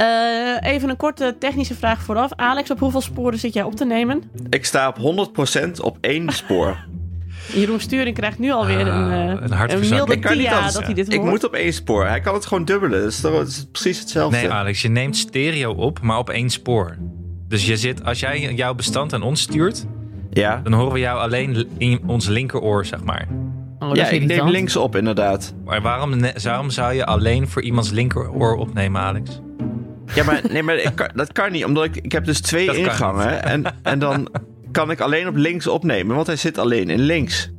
Eh, even een korte technische vraag vooraf. Alex, op hoeveel sporen zit jij op te nemen? Ik sta op 100% op één spoor. Jeroen Sturing krijgt nu alweer Ah, een, eh, een een hartverzakking. milde Ik kan niet dat hij dit Ik hoort. moet op één spoor. Hij kan het gewoon dubbelen. Dat is, toch, dat is precies hetzelfde. Nee, Alex, je neemt stereo op, maar op één spoor. Dus je zit, als jij jouw bestand aan ons stuurt, ja, dan horen we jou alleen in ons linkeroor, zeg maar. Oh, ja ik neem links op inderdaad. Maar waarom, waarom zou je alleen voor iemands linkeroor opnemen, Alex? Ja, maar, nee, maar kan- dat kan niet. Omdat ik, ik heb dus twee Dat ingangen. En, en dan kan ik alleen op links opnemen. Want hij zit alleen in links.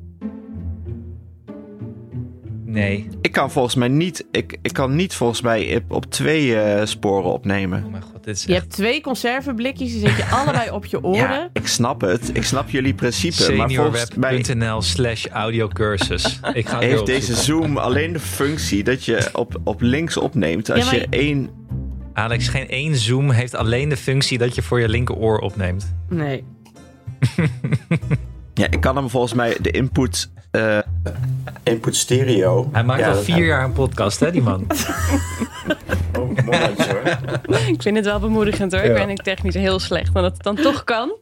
Nee. Ik kan volgens mij niet, ik, ik kan niet volgens mij op, op twee eh, sporen opnemen. Oh mijn god, dit is Je echt... hebt twee conserveblikjes, die zet je allebei op je oren. Ja, ik snap het. Ik snap jullie principe. Maar volgens mij Seniorweb.nl slash audiocursus. Ik ga heeft deze. Zoom alleen de functie dat je op, op links opneemt. Als Ja, maar je één... Alex, geen één Zoom heeft alleen de functie dat je voor je linkeroor opneemt. Nee. Ja, ik kan hem volgens mij de input... eh, input stereo. Hij maakt Ja, al vier jaar een podcast, hè, die man? Oh, hoor. Ik vind het wel bemoedigend hoor. Ja. Ik ben technisch heel slecht. Maar dat het dan toch kan,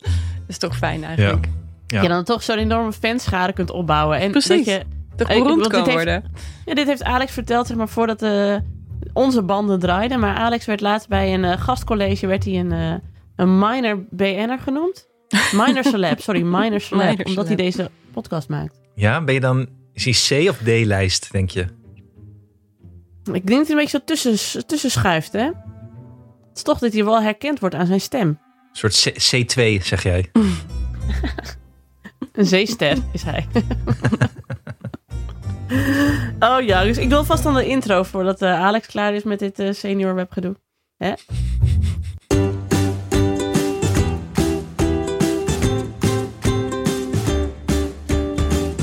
is toch fijn eigenlijk. Ja. Je dan toch zo'n enorme fanschade kunt opbouwen. En Precies. Dat je, Toch ik beroemd kan heeft- worden. ja, dit heeft Alex verteld, zeg maar, voordat eh, onze banden draaiden. Maar Alex werd laatst bij een eh, gastcollege werd hij een, eh, een minor BN'er genoemd. Minor celeb, sorry, minor celeb. Minor omdat hij deze podcast maakt. Ja, ben je dan... Is hij C of D-lijst, denk je? Ik denk dat hij een beetje zo tussen, tussen schuift, hè? Het is toch dat hij wel herkend wordt aan zijn stem. Een soort C- C2, zeg jij. Een zeester is hij. oh ja, dus ik wil vast dan de intro voordat eh, Alex klaar is met dit eh, senior webgedoe. Hè?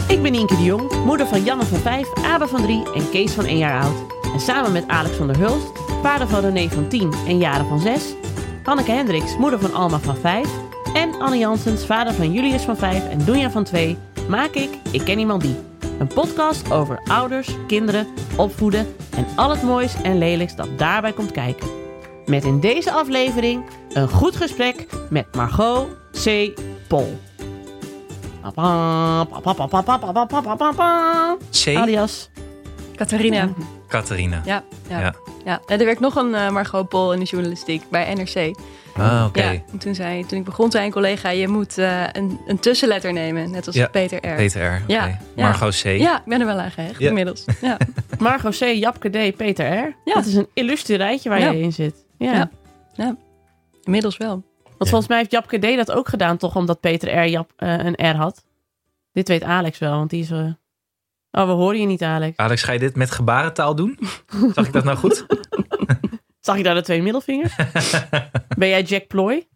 Ik ben Nienke de Jong, moeder van Janne van 5, Abe van 3 en Kees van 1 jaar oud. En samen met Alex van der Hulst, vader van René van 10 en Jaren van 6, Hanneke Hendricks, moeder van Alma van 5 en Anne Janssens, vader van Julius van 5 en Doenja van 2, maak ik Ik Ken Iemand Die. Een podcast over ouders, kinderen, opvoeden en al het moois en lelijks dat daarbij komt kijken. Met in deze aflevering een goed gesprek met Margot C. Pol. C. Alias. Catharina. Catharina. Ja, ja. Ja. ja. En er werkt nog een eh, Margot Pol in de journalistiek bij NRC. Ah, oké. Ja, toen, zei, toen ik begon, zei een collega... je moet eh, een, een tussenletter nemen, net als Ja, Peter R. Peter R. Ja. Margot C. Ja, ik ben er wel aan gehecht Ja. inmiddels. Ja. Margot C. Japke D. Peter R. Ja. Dat is een illustre rijtje waar Ja. je in zit. Ja. Ja. Ja. Inmiddels wel. Want volgens mij heeft Japke D. dat ook gedaan, toch? Omdat Peter R. Jap, eh, een R had. Dit weet Alex wel, want die is... Oh, we horen je niet, Alex. Alex, ga je dit met gebarentaal doen? Zag ik dat nou goed? Zag je daar de twee middelvingers? ben jij Jack Ploy?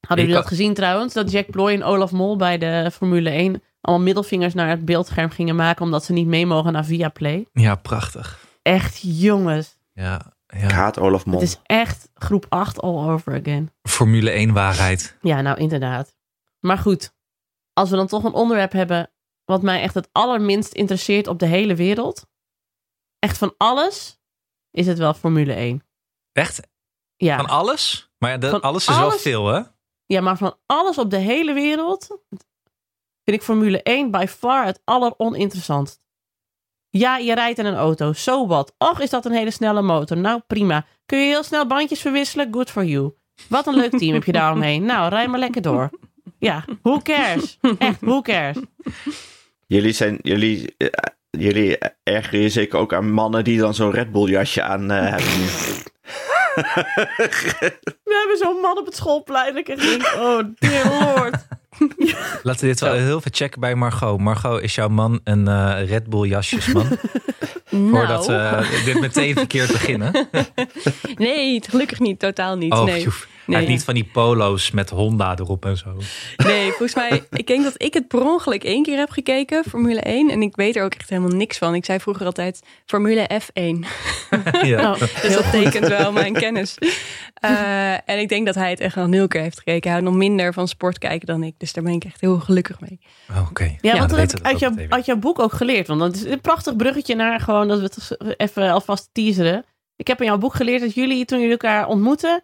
Hadden jullie dat gezien trouwens? Dat Jack Ploy en Olaf Mol bij de Formule 1 allemaal middelvingers naar het beeldscherm gingen maken omdat ze niet mee mogen naar Viaplay. Ja, prachtig. Echt, jongens. Ja, Ik ja. haat Olaf Mol. Het is echt groep 8 all over again. Formule 1 waarheid. Ja, nou inderdaad. Maar goed, als we dan toch een onderwerp hebben wat mij echt het allerminst interesseert op de hele wereld. Echt van alles is het wel Formule 1. Echt? Ja, Van alles? Maar de, Van alles is wel veel, hè? ja, maar van alles op de hele wereld vind ik Formule 1 by far het alleroninteressantst. Ja, je rijdt in een auto. So what? Och, is dat een hele snelle motor? Nou, prima. Kun je heel snel bandjes verwisselen? Good for you. Wat een leuk team heb je daaromheen. Nou, rij maar lekker door. Ja, who cares? Echt, who cares? Jullie zijn, jullie, eh, jullie ergeren je zeker ook aan mannen die dan zo'n Red Bull jasje aan eh, hebben. We hebben zo'n man op het schoolplein. Ik denk, oh dear lord. Laten we dit wel heel even checken bij Margot. Margot, is jouw man een eh, Red Bull jasjesman? Voordat nou, we dit meteen verkeerd beginnen. nee, gelukkig niet. Totaal niet. Oh, nee. joef. Niet van die polo's met Honda erop en zo. nee, volgens mij... Ik denk dat ik het per ongeluk één keer heb gekeken, Formule 1. En ik weet er ook echt helemaal niks van. Ik zei vroeger altijd Formule F1. ja. Oh, Dus dat tekent wel mijn kennis. Eh, en ik denk dat hij het echt wel nul keer heeft gekeken. Hij houdt nog minder van sport kijken dan ik. Dus daar ben ik echt heel gelukkig mee. Oh, Oké. Ja, want dat heb weten ik we uit, jou, uit jouw boek ook geleerd. Want dat is een prachtig bruggetje naar gewoon dat we het even alvast teaseren. Ik heb in jouw boek geleerd dat jullie, toen jullie elkaar ontmoetten,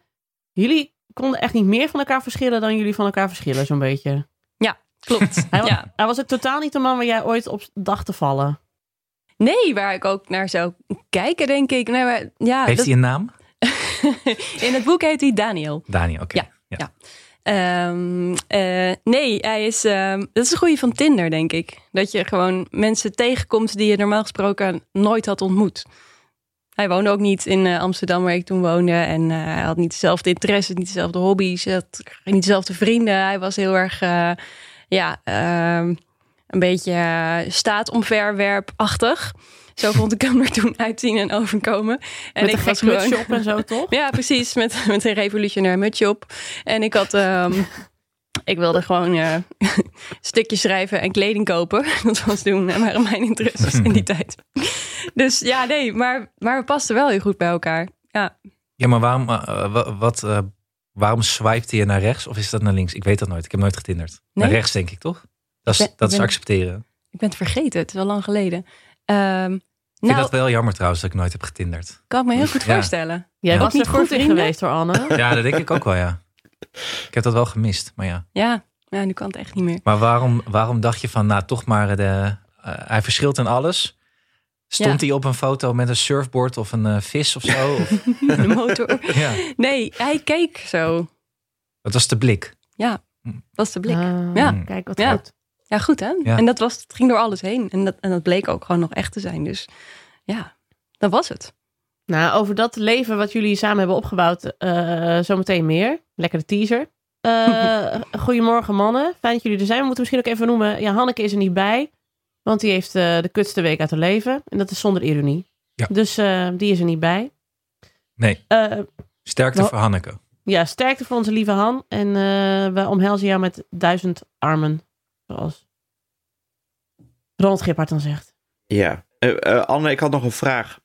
jullie konden echt niet meer van elkaar verschillen dan jullie van elkaar verschillen, zo'n beetje. Klopt. Hij, ja. hij was ook totaal niet de man waar jij ooit op dacht te vallen. Nee, waar ik ook naar zou kijken, denk ik. Nee, maar, ja, Heeft dat- hij een naam? in het boek heet hij Daniel. Daniel, oké. Ja. Ehm, eh, nee, hij is, ehm, dat is een goede van Tinder, denk ik. Dat je gewoon mensen tegenkomt die je normaal gesproken nooit had ontmoet. Hij woonde ook niet in eh, Amsterdam, waar ik toen woonde. En eh, hij had niet dezelfde interesses, niet dezelfde hobby's. Had niet dezelfde vrienden. Hij was heel erg, ja, ehm, een beetje staatomverwerpachtig. Zo vond ik hem er toen uitzien en overkomen. En Met ik was gek gewoon... mutsje op en zo, toch? Ja, precies. Met, met een revolutionair mutsje op. En ik had. ehm, ik wilde gewoon eh stukjes schrijven en kleding kopen. Dat was toen, eh, waren mijn interesses in die tijd. Dus ja, nee, maar, maar we pasten wel heel goed bij elkaar. Ja, Ja, maar waarom, eh, wa- wat, eh, waarom swipte je naar rechts of is dat naar links? Ik weet dat nooit. Ik heb nooit getinderd. Naar rechts denk ik toch? Dat is, ben- dat is ben- accepteren. ik ben het vergeten. Het is al lang geleden. Ehm, Ik vind nou, dat wel jammer trouwens dat ik nooit heb getinderd. kan ik me heel goed Ja. voorstellen. Jij Ja. was niet er goed in vrienden? geweest hoor, Anne. Ja, dat denk ik ook wel, ja. Ik heb dat wel gemist, maar ja. Ja, ja, nu kan het echt niet meer. Maar waarom, waarom dacht je van, nou toch maar, de, eh, hij verschilt in alles. Stond Ja. hij op een foto met een surfboard of een eh, vis of zo? Of, De motor. ja, Nee, hij keek zo. dat was de blik. Dat was de blik. Ah, Ja. Kijk wat Ja. goed. Ja, goed hè? Ja. En dat was, het ging door alles heen. En dat, en dat bleek ook gewoon nog echt te zijn. Dus ja, dat was het. Nou, over dat leven wat jullie samen hebben opgebouwd, eh, zometeen meer. Lekkere teaser. Eh, goedemorgen mannen, fijn dat jullie er zijn. We moeten misschien ook even noemen, ja, Hanneke is er niet bij. Want die heeft eh, de kutste week uit haar leven. En dat is zonder ironie. Ja. Dus eh, die is er niet bij. Nee, Eh, sterkte voor Hanneke. ja, sterkte voor onze lieve Han. En eh, we omhelzen jou met duizend armen. Zoals Ronald Gippard dan zegt. Ja. Eh, eh, Anne, ik had nog een vraag.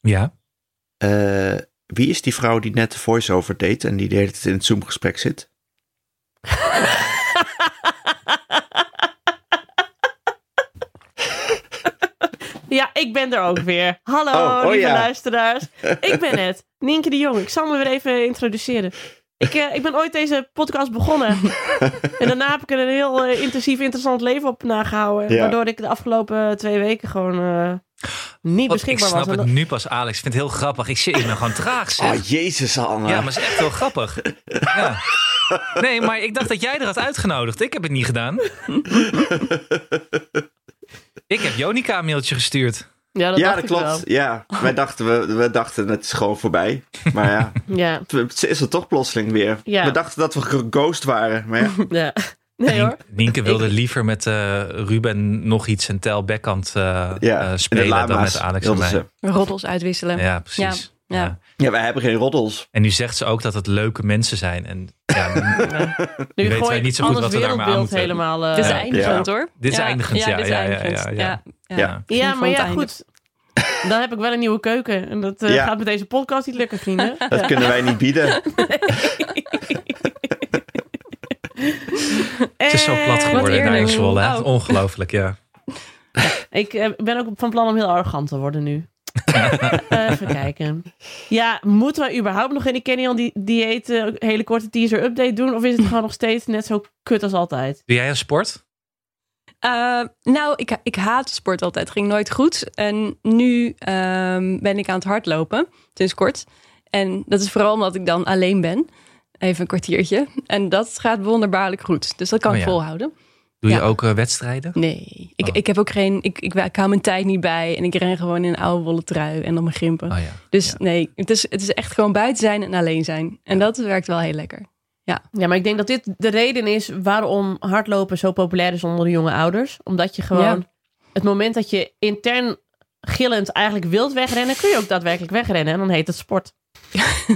Ja, Eh, wie is die vrouw die net de voice-over deed en die de hele tijd in het Zoom-gesprek zit? Ja, ik ben er ook weer. Hallo, Oh, oh lieve ja. luisteraars. Ik ben het, Nienke de Jong. Ik zal me weer even introduceren. Ik, eh, ik ben ooit deze podcast begonnen. en daarna heb ik er een heel eh, intensief, interessant leven op nagehouden. Ja. Waardoor ik de afgelopen twee weken gewoon eh, niet ik beschikbaar snap was. En het dat- nu pas, Alex. Ik vind het heel grappig. Ik, zit- ik ben gewoon traag, zeg. Oh, jezus, Anne. Ja, maar het is echt heel grappig. Ja. Nee, maar ik dacht dat jij er had uitgenodigd. Ik heb het niet gedaan. Ik heb Jonica een mailtje gestuurd. Ja, dat, ja, dacht dat ik klopt. Ja, wij dachten, we, we dachten het is gewoon voorbij. Maar ja. Ja, het is er toch plotseling weer. Ja. We dachten dat we geghost waren. Maar ja, ja. Nee hoor. Nienke wilde liever met eh, Ruben nog iets en Tel Beckhand eh, ja. eh, spelen dan met Alex en mij. ze. Roddels uitwisselen. Ja, precies. Ja, ja. Ja, wij hebben geen roddels. En nu zegt ze ook dat het leuke mensen zijn. En ja, Nu weten wij niet zo goed wat we daar maar aan moeten. helemaal... Dit is Ja. eindigend hoor. Dit is eindigend, ja, dit is ja, ja, eindigend. ja, ja. ja. Ja. Ja, Van maar ja, goed. Dan heb ik wel een nieuwe keuken. En dat eh, Ja. gaat met deze podcast niet lukken, vrienden. Dat kunnen wij niet bieden. het is zo plat Eh, geworden in hè? Oh. Ongelooflijk, ja. Ik eh, ben ook van plan om heel arrogant te worden nu. Even kijken. Ja, moeten wij überhaupt nog in die die dieet eh, hele korte teaser update doen? Of is het gewoon nog steeds net zo kut als altijd? Doe jij een sport? Eh, nou, ik, ik haat sport altijd. Het ging nooit goed. En nu ehm, ben ik aan het hardlopen, sinds kort. En dat is vooral omdat ik dan alleen ben. Even een kwartiertje. En dat gaat wonderbaarlijk goed. Dus dat kan Oh ik ja. volhouden. Doe je ook eh, wedstrijden? Nee, ik, Oh. ik heb ook geen... Ik, ik, ik hou mijn tijd niet bij. En ik ren gewoon in een oude wollen trui en dan mijn grimpen. Oh ja. Dus nee, het is, het is echt gewoon buiten zijn en alleen zijn. En dat werkt wel heel lekker. Ja, maar ik denk dat dit de reden is waarom hardlopen zo populair is onder de jonge ouders. Omdat je gewoon Ja. het moment dat je intern gillend eigenlijk wilt wegrennen, kun je ook daadwerkelijk wegrennen. En dan heet het sport.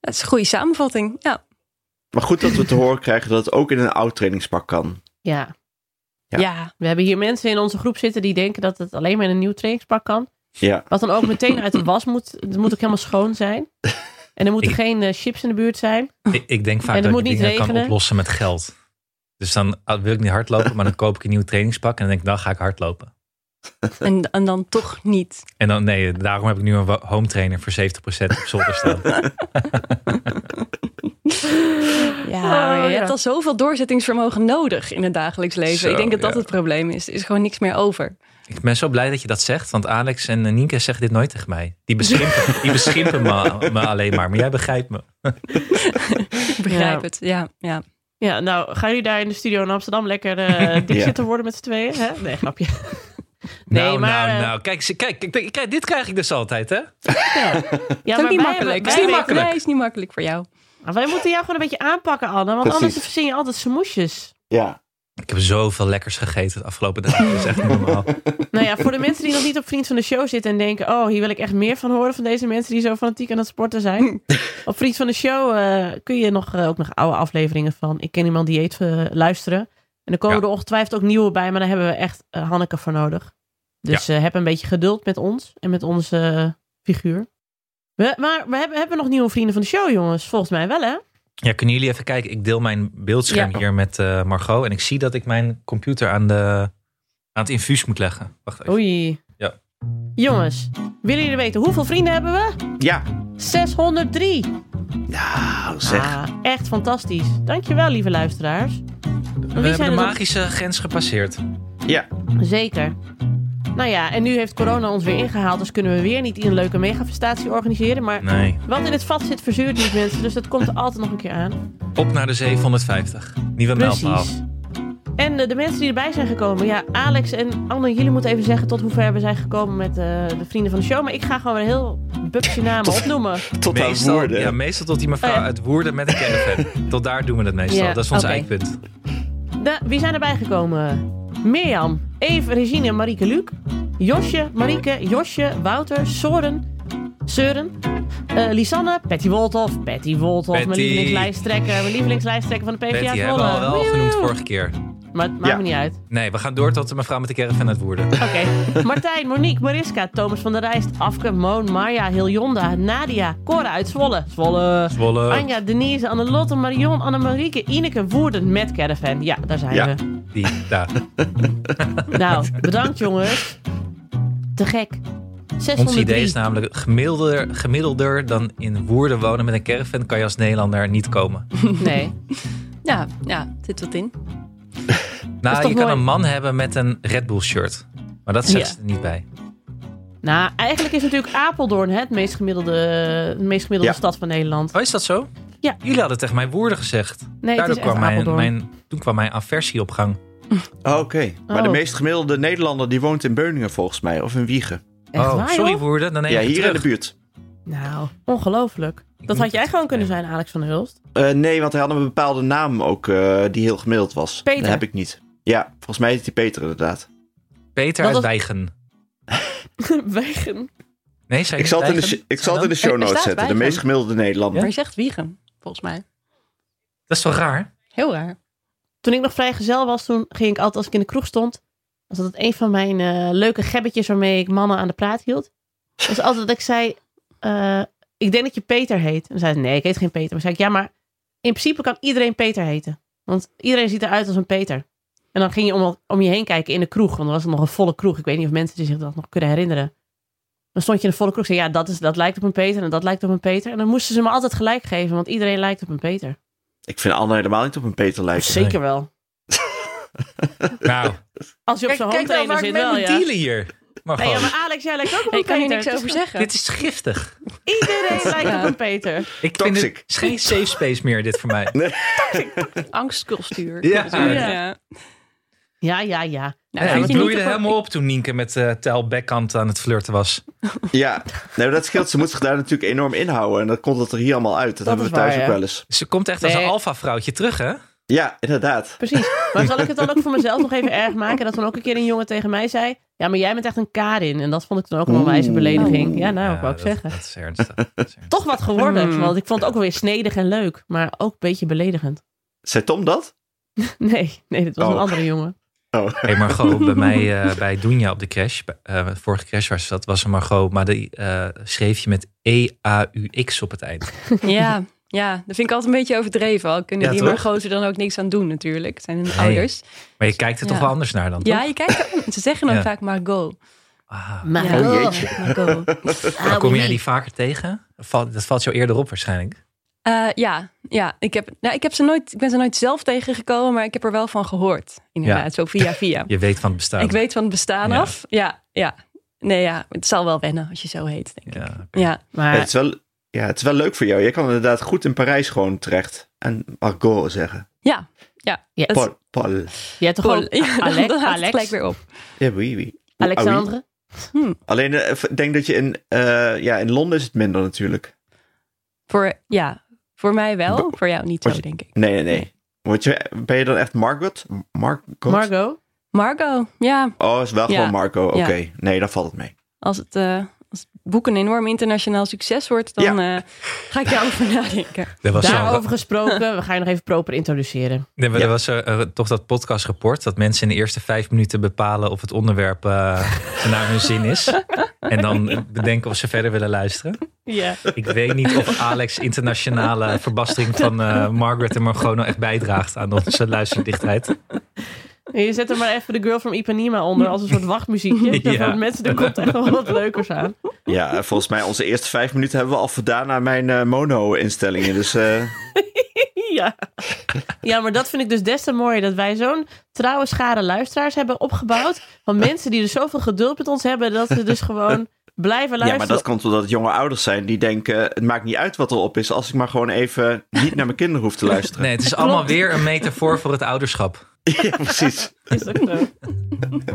Dat is een goede samenvatting. Ja. Maar goed dat we te horen krijgen dat het ook in een oud trainingspak kan. Ja, Ja. Ja. we hebben hier mensen in onze groep zitten die denken dat het alleen maar in een nieuw trainingspak kan. Ja. Wat dan ook meteen uit de was moet. Het moet ook helemaal schoon zijn. En er moeten Ik- geen eh, chips in de buurt zijn. Ik, ik denk vaak dat niet dingen kan oplossen met geld. Dus dan ah, wil ik niet hardlopen, maar dan koop ik een nieuw trainingspak en dan denk ik, dan ga ik hardlopen. En, en dan toch niet. En dan, nee, daarom heb ik nu een home trainer voor 70% op zolder staan. Ja, Oh, je hebt al zoveel doorzettingsvermogen nodig in het dagelijks leven. Zo, ik denk dat dat ja. het probleem is. Er is gewoon niks meer over. Ik ben zo blij dat je dat zegt, want Alex en eh, Nienke zeggen dit nooit tegen mij. Die beschimpen, die beschimpen me, me alleen maar, maar jij begrijpt me. Ik begrijp Ja. het. Ja, ja. Ja, nou, gaan jullie daar in de studio in Amsterdam lekker eh dik Ja. zitten worden met z'n tweeën? Hè? Nee, grapje. Nee, nou, maar, nou, eh, nou, kijk, kijk, dit krijg ik dus altijd, hè? Ja, Ja, is niet wij makkelijk. hebben- Is niet wij makkelijk. Nee, is niet makkelijk voor jou. Maar wij moeten jou gewoon een beetje aanpakken, Anne. Want Precies. anders verzin je altijd smoesjes. Ja. Ik heb zoveel lekkers gegeten de afgelopen dagen. Dat is echt normaal. Nou ja, voor de mensen die nog niet op Vriend van de Show zitten en denken... oh, hier wil ik echt meer van horen van deze mensen die zo fanatiek aan het sporten zijn. op Vriend van de Show eh, kun je nog, eh, ook nog oude afleveringen van Ik Ken Iemand Dieet eh, luisteren. En er komen Ja. er ongetwijfeld ook nieuwe bij, maar daar hebben we echt Hanneke voor nodig. Dus eh, heb een beetje geduld met ons en met onze figuur. We, maar we hebben, hebben we nog nieuwe vrienden van de show, jongens? Volgens mij wel, hè? Ja, kunnen jullie even kijken? Ik deel mijn beeldscherm Ja. hier met eh, Margot. En ik zie dat ik mijn computer aan, de, aan het infuus moet leggen. Wacht even. Oei. Ja. Jongens, willen jullie weten hoeveel vrienden hebben we? Ja. 603. Nou, zeg. Ah, echt fantastisch. Dankjewel, lieve luisteraars. We hebben de magische grens gepasseerd. Ja. Zeker. Nou ja, en nu heeft corona ons weer ingehaald, dus kunnen we weer niet een leuke megafestatie organiseren. Maar Nee. wat in het vat zit, verzuurt niet, mensen. Dus dat komt er altijd nog een keer aan. Op naar de 750. Nieuwe mijlpaal. Precies. En eh, de mensen die erbij zijn gekomen. Ja, Alex en Anne, jullie moeten even zeggen tot hoe ver we zijn gekomen met eh, de vrienden van de show. Maar ik ga gewoon weer heel bupsje namen opnoemen. Tot aan Meestal, woorden. ja, meestal tot die mevrouw Oh ja. uit Woerden met een caravan. tot daar doen we het meestal. Ja, dat is ons oké. eikpunt. De, wie zijn erbij gekomen? Mirjam, Eve, Regine, Marieke, Luc. Josje, Marieke, Josje, Wouter, Soren, Søren. eh, Lisanne, Patty Wolthoff, Patty Wolthoff, mijn Patty. lievelingslijsttrekker, mijn lievelingslijsttrekker van de PvdA Betty hebben we al wel genoemd vorige keer. Maar het maakt Ja. me niet uit. Nee, we gaan door tot de mevrouw met de caravan uit Woerden. Oké. Martijn, Monique, Mariska, Thomas van der Rijst, Afke, Moon, Marja, Hiljonda, Nadia, Cora uit Zwolle. Zwolle. Zwolle. Anja, Denise, Annelotte, Marion, Annemarieke, Ineke, Woerden met caravan. Ja, daar zijn Ja. we. Die, daar. Nou, bedankt jongens. Te gek. Ons 603. idee is namelijk gemiddelder, gemiddelder dan in Woerden wonen met een caravan kan je als Nederlander niet komen. Nee. Ja, ja, zit wat in. Nou, je kan een man hebben met een Red Bull shirt. Maar dat zegt Ja. ze er niet bij. Nou, eigenlijk is natuurlijk Apeldoorn hè, het meest gemiddelde, de meest gemiddelde Ja. stad van Nederland. Oh, is dat zo? Ja. Jullie hadden tegen mij Woerden gezegd. Nee, het Daardoor is echt kwam mijn, Apeldoorn. mijn, toen kwam mijn aversie op gang. Oh, Oké. Maar de Oh. meest gemiddelde Nederlander die woont in Beuningen volgens mij. Of in Wiegen. Echt oh, waar, sorry joh? Woerden, dan neem Ja, hier in de buurt. Nou, ongelooflijk. Dat had jij gewoon kunnen zijn, Alex van der Hulst. Eh, nee, want hij had een bepaalde naam ook eh, die heel gemiddeld was. Peter. Dat heb ik niet. Ja, volgens mij is die Peter inderdaad. Peter uit was- Wijgen. Wegen. Nee, zei Ik zal het in de, ik zal het in de show notes zetten. De meest gemiddelde Nederlander. Maar je zegt Wiegen, volgens mij. Dat is toch raar? Heel raar. Toen ik nog vrijgezel was, toen ging ik altijd als ik in de kroeg stond. Was dat een van mijn eh, leuke gebbetjes waarmee ik mannen aan de praat hield. Was altijd dat ik zei, eh, ik denk dat je Peter heet. En dan zei ze, nee, ik heet geen Peter. Maar zei ik, ja, maar in principe kan iedereen Peter heten. Want iedereen ziet eruit als een Peter. En dan ging je om, om je heen kijken in de kroeg. Want er was nog een volle kroeg. Ik weet niet of mensen zich dat nog kunnen herinneren. Dan stond je in een volle kroeg. Zei, ja, dat, is, dat lijkt op een Peter en dat lijkt op een Peter. En dan moesten ze me altijd gelijk geven. Want iedereen lijkt op een Peter. Ik vind Anne helemaal niet op een Peter lijken. Zeker wel. Nou, Als je op kijk, zo'n kijk nou ik zit mee wel, moet ja. dealen hier. Maar Nee, ja, maar Alex, jij lijkt ook op Nee, een ik kan hier Peter. niks over zeggen. dit is giftig. Iedereen lijkt Ja. op een Peter. Ik vind Toxic. het is geen safe space meer, dit voor mij. Angstcultuur. Ja. Ja. Ja. Ja. Nou, Ja, vind het je niet bloeide helemaal op toen Nienke met eh Tel Beckhand aan het flirten was. Ja, nee, dat scheelt. Ze moet zich daar natuurlijk enorm inhouden. En dat komt het er hier allemaal uit. Dat, hebben we is thuis waar, ook ja. wel eens. Ze komt echt als Nee. een alfa-vrouwtje terug, hè? Ja, inderdaad. Precies. Maar zal ik het dan ook voor mezelf nog even erg maken? Dat dan ook een keer een jongen tegen mij zei... Ja, maar jij bent echt een Karin. En dat vond ik dan ook een onwijze belediging. Ja, nou, Ja, wou ik dat, zeggen. Dat is ernstig. Dat is ernstig. Toch wat geworden. Hmm. Want ik vond het ook wel weer snedig en leuk. Maar ook een beetje beledigend. Zei Tom dat? Nee, nee, dit was Oh. een andere jongen. Oh. Hey Margot, bij mij uh, bij Dunja op de crash, uh, vorige crash was dat, was een Margot, maar die uh, schreef je met E-A-U-X op het eind. Ja, ja, dat vind ik altijd een beetje overdreven. Al kunnen Ja, die toch? Margot er dan ook niks aan doen natuurlijk. Het zijn hun Nee. ouders. Maar je kijkt er toch Ja. wel anders naar dan, toch? Ja, je kijkt er, ze zeggen dan Ja. vaak Margot. Ah. Maar Ja. Oh, jeetje. Margot. Maar kom jij die vaker tegen? Valt- Dat valt jou eerder op waarschijnlijk. Eh, ja, ja. Ik, heb, nou, ik, heb ze nooit, ik ben ze nooit zelf tegengekomen, maar ik heb er wel van gehoord. Inderdaad, Ja. zo via via. Je weet van het bestaan. Ik weet van het bestaan Ja. af. Ja, ja. Nee, ja, het zal wel wennen als je zo heet, denk ik. Ja. Ja, Maar Ja, het, is wel, ja, het is wel leuk voor jou. Je kan inderdaad goed in Parijs gewoon terecht. En Margot zeggen. ja. ja. Paul. Paul. je hebt toch Paul, ja, Alex, dan haalt het Alex, gelijk weer op. Ja, oui, oui. Alexandre? Ah, oui. Alleen, eh, ik denk dat je in, eh, ja, in Londen is het minder natuurlijk. Voor, ja, voor mij wel, Bo- voor jou niet zo, je- denk ik. Nee, nee, nee. Word je, ben je dan echt Margot? Margot? Margot? Margot, ja, Oh, is wel Ja. gewoon Marco. Oké, Ja. nee, dan valt het mee. als het, eh, als het boek een enorm internationaal succes wordt, dan eh, ga ik daarover nadenken. Er was, zo- Daarover gesproken, we gaan je nog even proper introduceren. Nee, maar Ja. er was eh, eh, toch dat podcastrapport dat mensen in de eerste vijf minuten bepalen of het onderwerp eh, naar hun zin is. En dan bedenken of ze verder willen luisteren. Ja. Ik weet niet of Alex internationale verbastering van Margaret en Margot nou echt bijdraagt aan onze luisterdichtheid. Je zet er maar even de Girl from Ipanema onder als een soort wachtmuziekje. Ja. Mensen, er komt echt wel wat leukers aan. Ja, en volgens mij onze eerste vijf minuten hebben we al voldaan aan mijn eh, mono-instellingen. Dus eh, Ja. ja, maar dat vind ik dus des te mooier. Dat wij zo'n trouwe schare luisteraars hebben opgebouwd. Van mensen die dus zoveel geduld met ons hebben. Dat ze dus gewoon blijven ja, luisteren. maar dat komt omdat het jonge ouders zijn die denken... het maakt niet uit wat erop is als ik maar gewoon even niet naar mijn kinderen hoef te luisteren. Nee, het is allemaal weer een metafoor voor het ouderschap. Ja, precies. Is ook zo.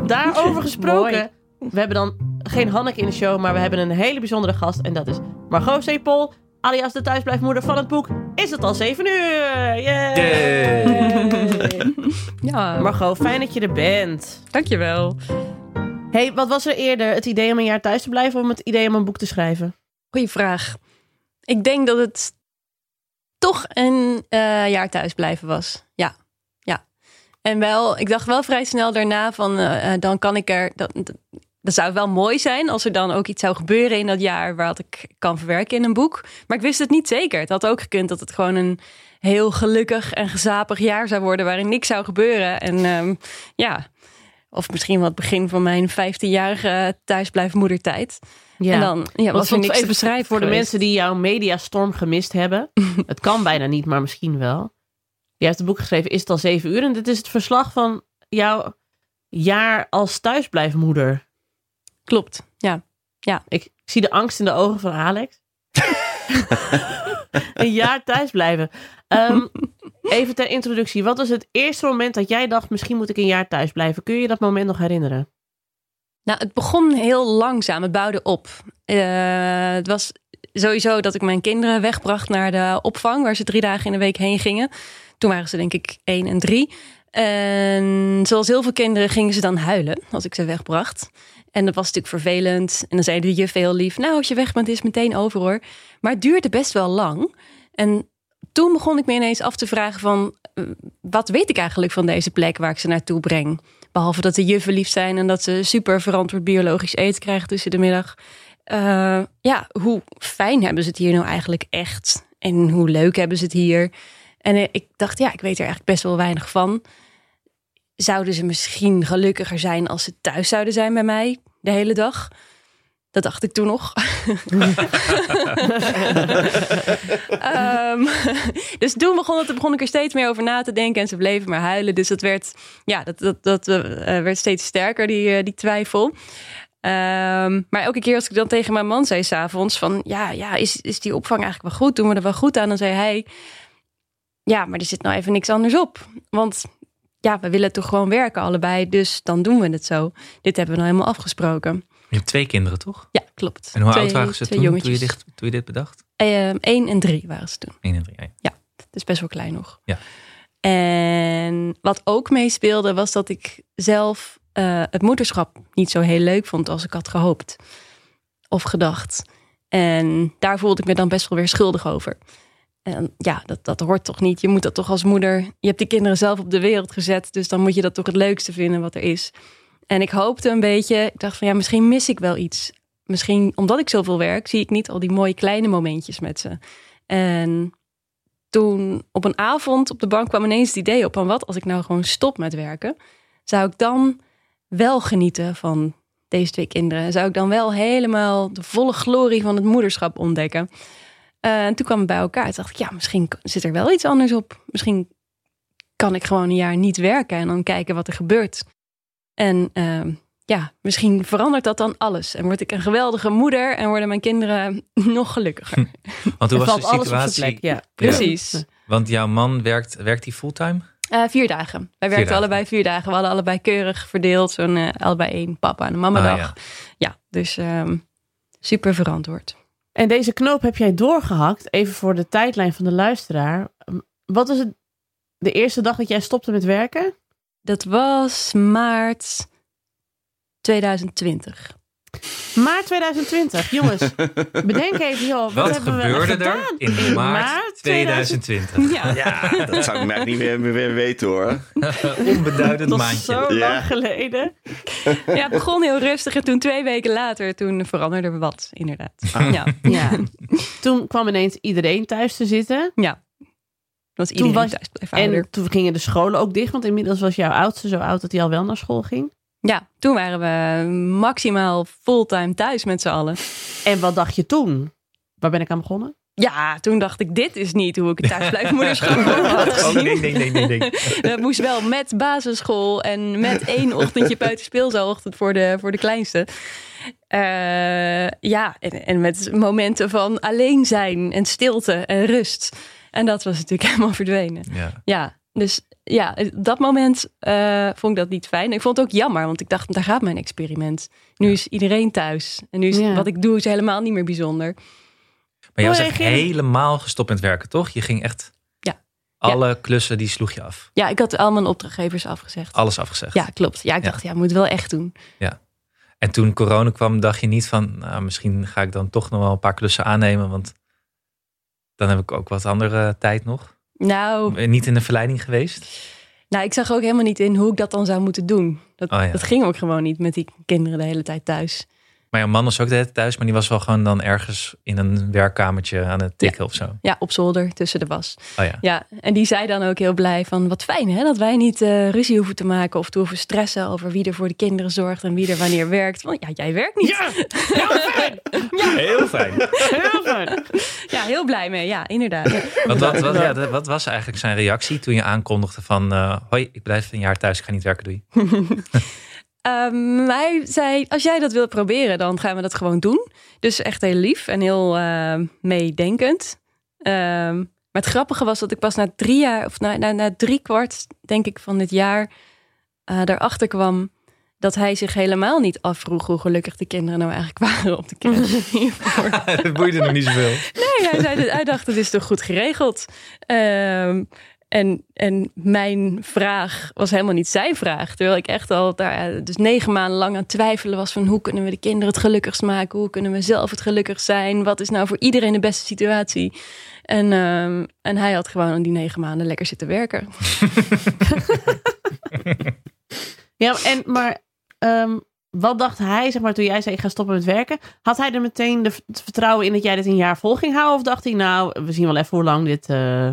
Daarover gesproken. We hebben dan geen Hanneke in de show, maar we hebben een hele bijzondere gast. En dat is Margot Sepol, alias de thuisblijfmoeder van het boek Is het al 7 uur? Yay! Yay! Ja, Margot, fijn dat je er bent. dankjewel. Hey, wat was er eerder? Het idee om een jaar thuis te blijven of het idee om een boek te schrijven? Goeie vraag. Ik denk dat het toch een eh, jaar thuis blijven was. Ja, ja. En wel, ik dacht wel vrij snel daarna van, eh, eh, dan kan ik er, dat, dat, zou wel mooi zijn als er dan ook iets zou gebeuren in dat jaar wat ik kan verwerken in een boek. Maar ik wist het niet zeker. Het had ook gekund dat het gewoon een heel gelukkig en gezapig jaar zou worden waarin niks zou gebeuren. En ehm, ja, of misschien wel het begin van mijn 15-jarige thuisblijfmoedertijd. Ja. En dan ja, Wat was er niks te even beschrijven voor de mensen die jouw mediastorm gemist hebben. het kan bijna niet, maar misschien wel. Je hebt het boek geschreven Is het al 7 uur? En dit is het verslag van jouw jaar als thuisblijfmoeder. Klopt, ja. Ik, ik zie de angst in de ogen van Alex. een jaar thuis blijven. Ehm, even ter introductie. Wat was het eerste moment dat jij dacht... misschien moet ik een jaar thuis blijven? Kun je dat moment nog herinneren? Nou, het begon heel langzaam. Het bouwde op. Eh, het was sowieso dat ik mijn kinderen wegbracht naar de opvang, waar ze drie dagen in de week heen gingen. Toen waren ze denk ik één en drie. En zoals heel veel kinderen gingen ze dan huilen als ik ze wegbracht. En dat was natuurlijk vervelend. En dan zei de juf heel lief, nou als je weg bent is het meteen over hoor. Maar het duurde best wel lang. En toen begon ik me ineens af te vragen van... eh, wat weet ik eigenlijk van deze plek waar ik ze naartoe breng? Behalve dat de juffen lief zijn en dat ze super verantwoord biologisch eten krijgen tussen de middag. Eh, ja, hoe fijn hebben ze het hier nou eigenlijk echt? En hoe leuk hebben ze het hier? En eh, ik dacht, ja, ik weet er eigenlijk best wel weinig van. Zouden ze misschien gelukkiger zijn als ze thuis zouden zijn bij mij de hele dag? Dat dacht ik toen nog. Ehm, dus toen begon, het, begon ik er steeds meer over na te denken en ze bleven maar huilen. Dus dat werd, ja, dat, dat, dat eh, werd steeds sterker, die, eh, die twijfel. Ehm, maar elke keer als ik dan tegen mijn man zei s'avonds van... ja, ja is, is die opvang eigenlijk wel goed? Doen we er wel goed aan? Dan zei hij... ja, maar er zit nou even niks anders op. Want ja, we willen toch gewoon werken allebei. Dus dan doen we het zo. Dit hebben we nou helemaal afgesproken. Je hebt twee kinderen, toch? Ja, klopt. En hoe Twee- oud waren ze toen, toen, je dit, toen je dit bedacht? Eén en drie waren ze toen. Eén en drie. ja. Dus best wel klein nog. Ja. En wat ook meespeelde was dat ik zelf eh, het moederschap niet zo heel leuk vond als ik had gehoopt of gedacht. En daar voelde ik me dan best wel weer schuldig over. En ja, dat, dat hoort toch niet. Je moet dat toch als moeder. Je hebt die kinderen zelf op de wereld gezet. Dus dan moet je dat toch het leukste vinden wat er is. En ik hoopte een beetje. Ik dacht van ja, misschien mis ik wel iets. Misschien omdat ik zoveel werk, zie ik niet al die mooie kleine momentjes met ze. En toen op een avond op de bank kwam ineens het idee op van wat als ik nou gewoon stop met werken, zou ik dan wel genieten van deze twee kinderen? Zou ik dan wel helemaal de volle glorie van het moederschap ontdekken? Uh, en toen kwam het bij elkaar. Toen dacht ik, ja, misschien zit er wel iets anders op. Misschien kan ik gewoon een jaar niet werken en dan kijken wat er gebeurt. En uh, ja, misschien verandert dat dan alles. En word ik een geweldige moeder en worden mijn kinderen nog gelukkiger. Want hoe was de situatie? Plek, ja. Precies. Want jouw man werkt, werkt hij fulltime? Uh, vier dagen. Wij werkten dagen. allebei vier dagen. We hadden allebei keurig verdeeld. Zo'n uh, allebei één papa en een mama dag. Ah, ja. ja. dus um, super verantwoord. En deze knoop heb jij doorgehakt. Even voor de tijdlijn van de luisteraar. Wat was het de eerste dag dat jij stopte met werken? Dat was maart 2020. Maart 2020. Jongens, bedenk even, joh. Wat, Wat hebben gebeurde we er gedaan in maart 2020? Ja, Ja, dat zou ik mij niet meer, meer weten hoor. Onbeduidend Dat is maandje. zo Ja. lang geleden. ja, het begon heel rustig. En toen twee weken later, toen veranderde er wat, inderdaad. Ja, Ja. Toen kwam ineens iedereen thuis te zitten. ja. Was iedereen was- thuis blijven ouder. En toen gingen de scholen ook dicht. Want inmiddels was jouw oudste zo oud dat hij al wel naar school ging. Ja, toen waren we maximaal fulltime thuis met z'n allen. En wat dacht je toen? Waar ben ik aan begonnen? Ja, toen dacht ik, dit is niet hoe ik het thuisblijfmoederschap had Oh, gezien. nee, nee, nee, nee, nee. Dat moest wel met basisschool en met één ochtendje buitenspeelzaalochtend voor de, voor de kleinste. Eh, ja, en, en met momenten van alleen zijn en stilte en rust. En dat was natuurlijk helemaal verdwenen. Ja. Ja, dus ja, dat moment eh, vond ik dat niet fijn. Ik vond het ook jammer, want ik dacht, daar gaat mijn experiment. Nu is iedereen thuis. En nu is Ja. wat ik doe is helemaal niet meer bijzonder. Maar jij was echt helemaal gestopt met werken, toch? Je ging echt... Ja. Alle klussen, die sloeg je af. Ja, ik had al mijn opdrachtgevers afgezegd. Alles afgezegd. Ja, klopt. Ja, ik Ja. dacht, ja, ik moet het wel echt doen. En toen corona kwam, dacht je niet van... Nou, misschien ga ik dan toch nog wel een paar klussen aannemen. Want dan heb ik ook wat andere tijd nog. Nou, Eh, Niet in de verleiding geweest. nou, ik zag ook helemaal niet in hoe ik dat dan zou moeten doen. Dat, Oh ja. dat ging ook gewoon niet met die kinderen de hele tijd thuis. Maar jouw man was ook de hele tijd thuis. Maar die was wel gewoon dan ergens in een werkkamertje aan het tikken of zo. Ja, op zolder tussen de was. Oh ja. Ja, en die zei dan ook heel blij van wat fijn hè, dat wij niet eh, ruzie hoeven te maken of te hoeven stressen over wie er voor de kinderen zorgt en wie er wanneer werkt. Want ja, jij werkt niet. Ja, heel fijn. Heel fijn. Heel fijn. Ja, heel blij mee. Ja, inderdaad. Wat, wat, wat, ja, wat was eigenlijk zijn reactie toen je aankondigde van... eh, hoi, ik blijf een jaar thuis, ik ga niet werken, doei. Ehm, hij zei, als jij dat wilt proberen, dan gaan we dat gewoon doen. Dus echt heel lief en heel eh, meedenkend. Ehm, maar het grappige was dat ik pas na drie jaar, of na, na, na drie kwart, denk ik, van dit jaar, eh daarachter kwam dat hij zich helemaal niet afvroeg hoe gelukkig de kinderen nou eigenlijk waren op de crash. hiervoor. dat boeide nog niet zoveel. Nee, hij, zei, hij dacht, het is toch goed geregeld. Ehm, en, en mijn vraag was helemaal niet zijn vraag. Terwijl ik echt al daar dus negen maanden lang aan twijfelen was van hoe kunnen we de kinderen het gelukkigst maken? Hoe kunnen we zelf het gelukkigst zijn? Wat is nou voor iedereen de beste situatie? En, ehm, en hij had gewoon die negen maanden lekker zitten werken. Ja, en, maar ehm, wat dacht hij, zeg maar, toen jij zei ik ga stoppen met werken? Had hij er meteen de, het vertrouwen in dat jij dit een jaar vol ging houden? Of dacht hij, nou, we zien wel even hoe lang dit eh,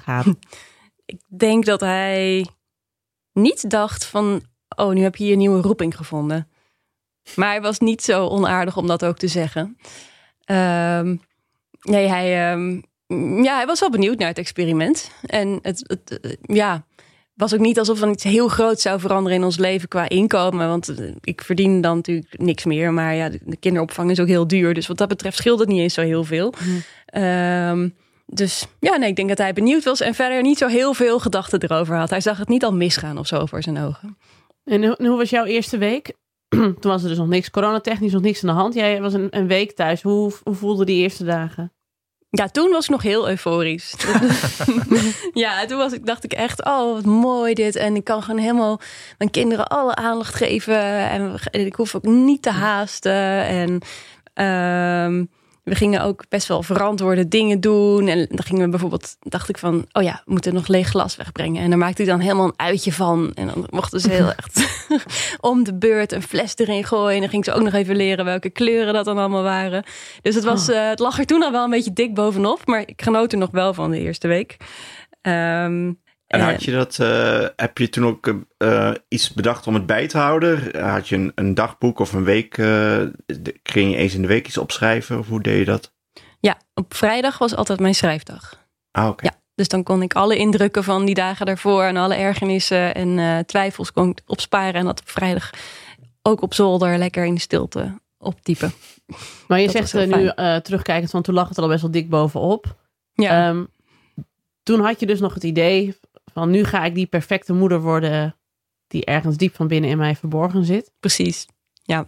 gaat? Ik denk dat hij niet dacht van, oh, nu heb je hier een nieuwe roeping gevonden. Maar hij was niet zo onaardig om dat ook te zeggen. Ehm, nee, hij, ehm, ja, hij was wel benieuwd naar het experiment. En het, het eh, ja, was ook niet alsof er iets heel groot zou veranderen in ons leven qua inkomen. Want eh, ik verdien dan natuurlijk niks meer. Maar ja, de, de kinderopvang is ook heel duur. Dus wat dat betreft scheelt het niet eens zo heel veel. Ehm, dus ja, nee, ik denk dat hij benieuwd was en verder niet zo heel veel gedachten erover had. Hij zag het niet al misgaan of zo voor zijn ogen. En hoe, was jouw eerste week? Toen was er dus nog niks, coronatechnisch nog niks aan de hand. Jij was een, een week thuis. Hoe, hoe voelde die eerste dagen? Ja, toen was ik nog heel euforisch. ja, toen was ik, dacht ik echt, oh wat mooi dit. En ik kan gewoon helemaal mijn kinderen alle aandacht geven. En ik hoef ook niet te haasten. En ehm, we gingen ook best wel verantwoorde dingen doen. En dan gingen we bijvoorbeeld, dacht ik van, oh ja, we moeten nog leeg glas wegbrengen. En daar maakte ik dan helemaal een uitje van. En dan mochten ze heel echt om de beurt een fles erin gooien. En dan ging ze ook nog even leren welke kleuren dat dan allemaal waren. Dus het, was, uh, het lag er toen al wel een beetje dik bovenop. Maar ik genoot er nog wel van de eerste week. Um, en had je dat, uh, heb je toen ook uh, iets bedacht om het bij te houden? Had je een, een dagboek of een week, uh, ging je eens in de week iets opschrijven? Of hoe deed je dat? Ja, op vrijdag was altijd mijn schrijfdag. Ah, oké. Okay. Ja, dus dan kon ik alle indrukken van die dagen daarvoor en alle ergernissen en twijfels kon ik opsparen. En dat op vrijdag ook op zolder lekker in de stilte optypen. Maar je dat zegt nu terugkijkend van toen lag het er al best wel dik bovenop. Ja. Um, toen had je dus nog het idee van nu ga ik die perfecte moeder worden die ergens diep van binnen in mij verborgen zit. Precies, ja.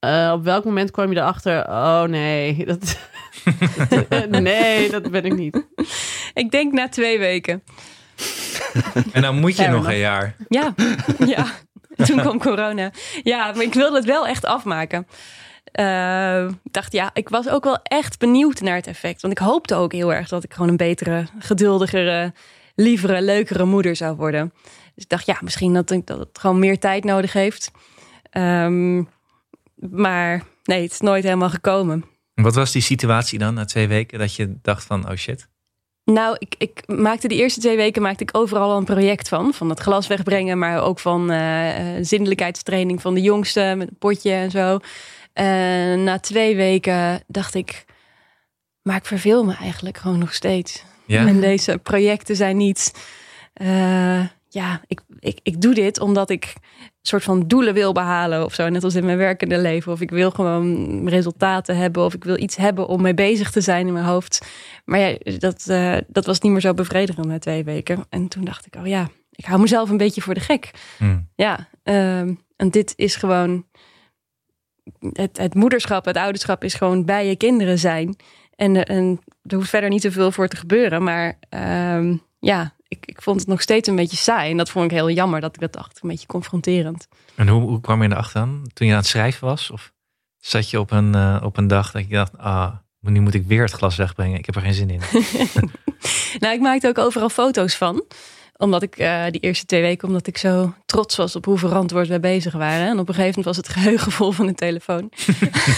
Uh, op welk moment kwam je erachter? Oh nee, dat, nee, dat ben ik niet. Ik denk na twee weken. En dan moet je Fair nog enough. een jaar. Ja, ja. Toen kwam corona. Ja, maar ik wilde het wel echt afmaken. Uh, ik dacht, ja, ik was ook wel echt benieuwd naar het effect. Want ik hoopte ook heel erg dat ik gewoon een betere, geduldigere, lievere, leukere moeder zou worden. Dus ik dacht, ja, misschien dat, dat het gewoon meer tijd nodig heeft. Um, maar nee, het is nooit helemaal gekomen. Wat was die situatie dan na twee weken dat je dacht van, oh shit? Nou, ik, ik maakte de eerste twee weken maakte ik overal al een project van. Van het glas wegbrengen, maar ook van uh, zindelijkheidstraining van de jongste met een potje en zo. En na twee weken dacht ik, maar ik verveel me eigenlijk gewoon nog steeds. Ja. En deze projecten zijn niet. Uh, ja, ik, ik, ik doe dit omdat ik een soort van doelen wil behalen of zo. Net als in mijn werkende leven. Of ik wil gewoon resultaten hebben. Of ik wil iets hebben om mee bezig te zijn in mijn hoofd. Maar ja, dat, uh, dat was niet meer zo bevredigend na twee weken. En toen dacht ik, oh ja, ik hou mezelf een beetje voor de gek. Hmm. Ja, uh, en dit is gewoon. Het, het moederschap, het ouderschap is gewoon bij je kinderen zijn. En, en er hoeft verder niet zoveel voor te gebeuren. Maar um, ja, ik, ik vond het nog steeds een beetje saai. En dat vond ik heel jammer dat ik dat dacht. Een beetje confronterend. En hoe, hoe kwam je erachter dan? Toen je aan het schrijven was? Of zat je op een, uh, op een dag dat je dacht... ah, nu moet ik weer het glas wegbrengen. Ik heb er geen zin in. nou, ik maakte ook overal foto's van omdat ik uh, die eerste twee weken, omdat ik zo trots was op hoe verantwoord wij bezig waren. En op een gegeven moment was het geheugen vol van de telefoon.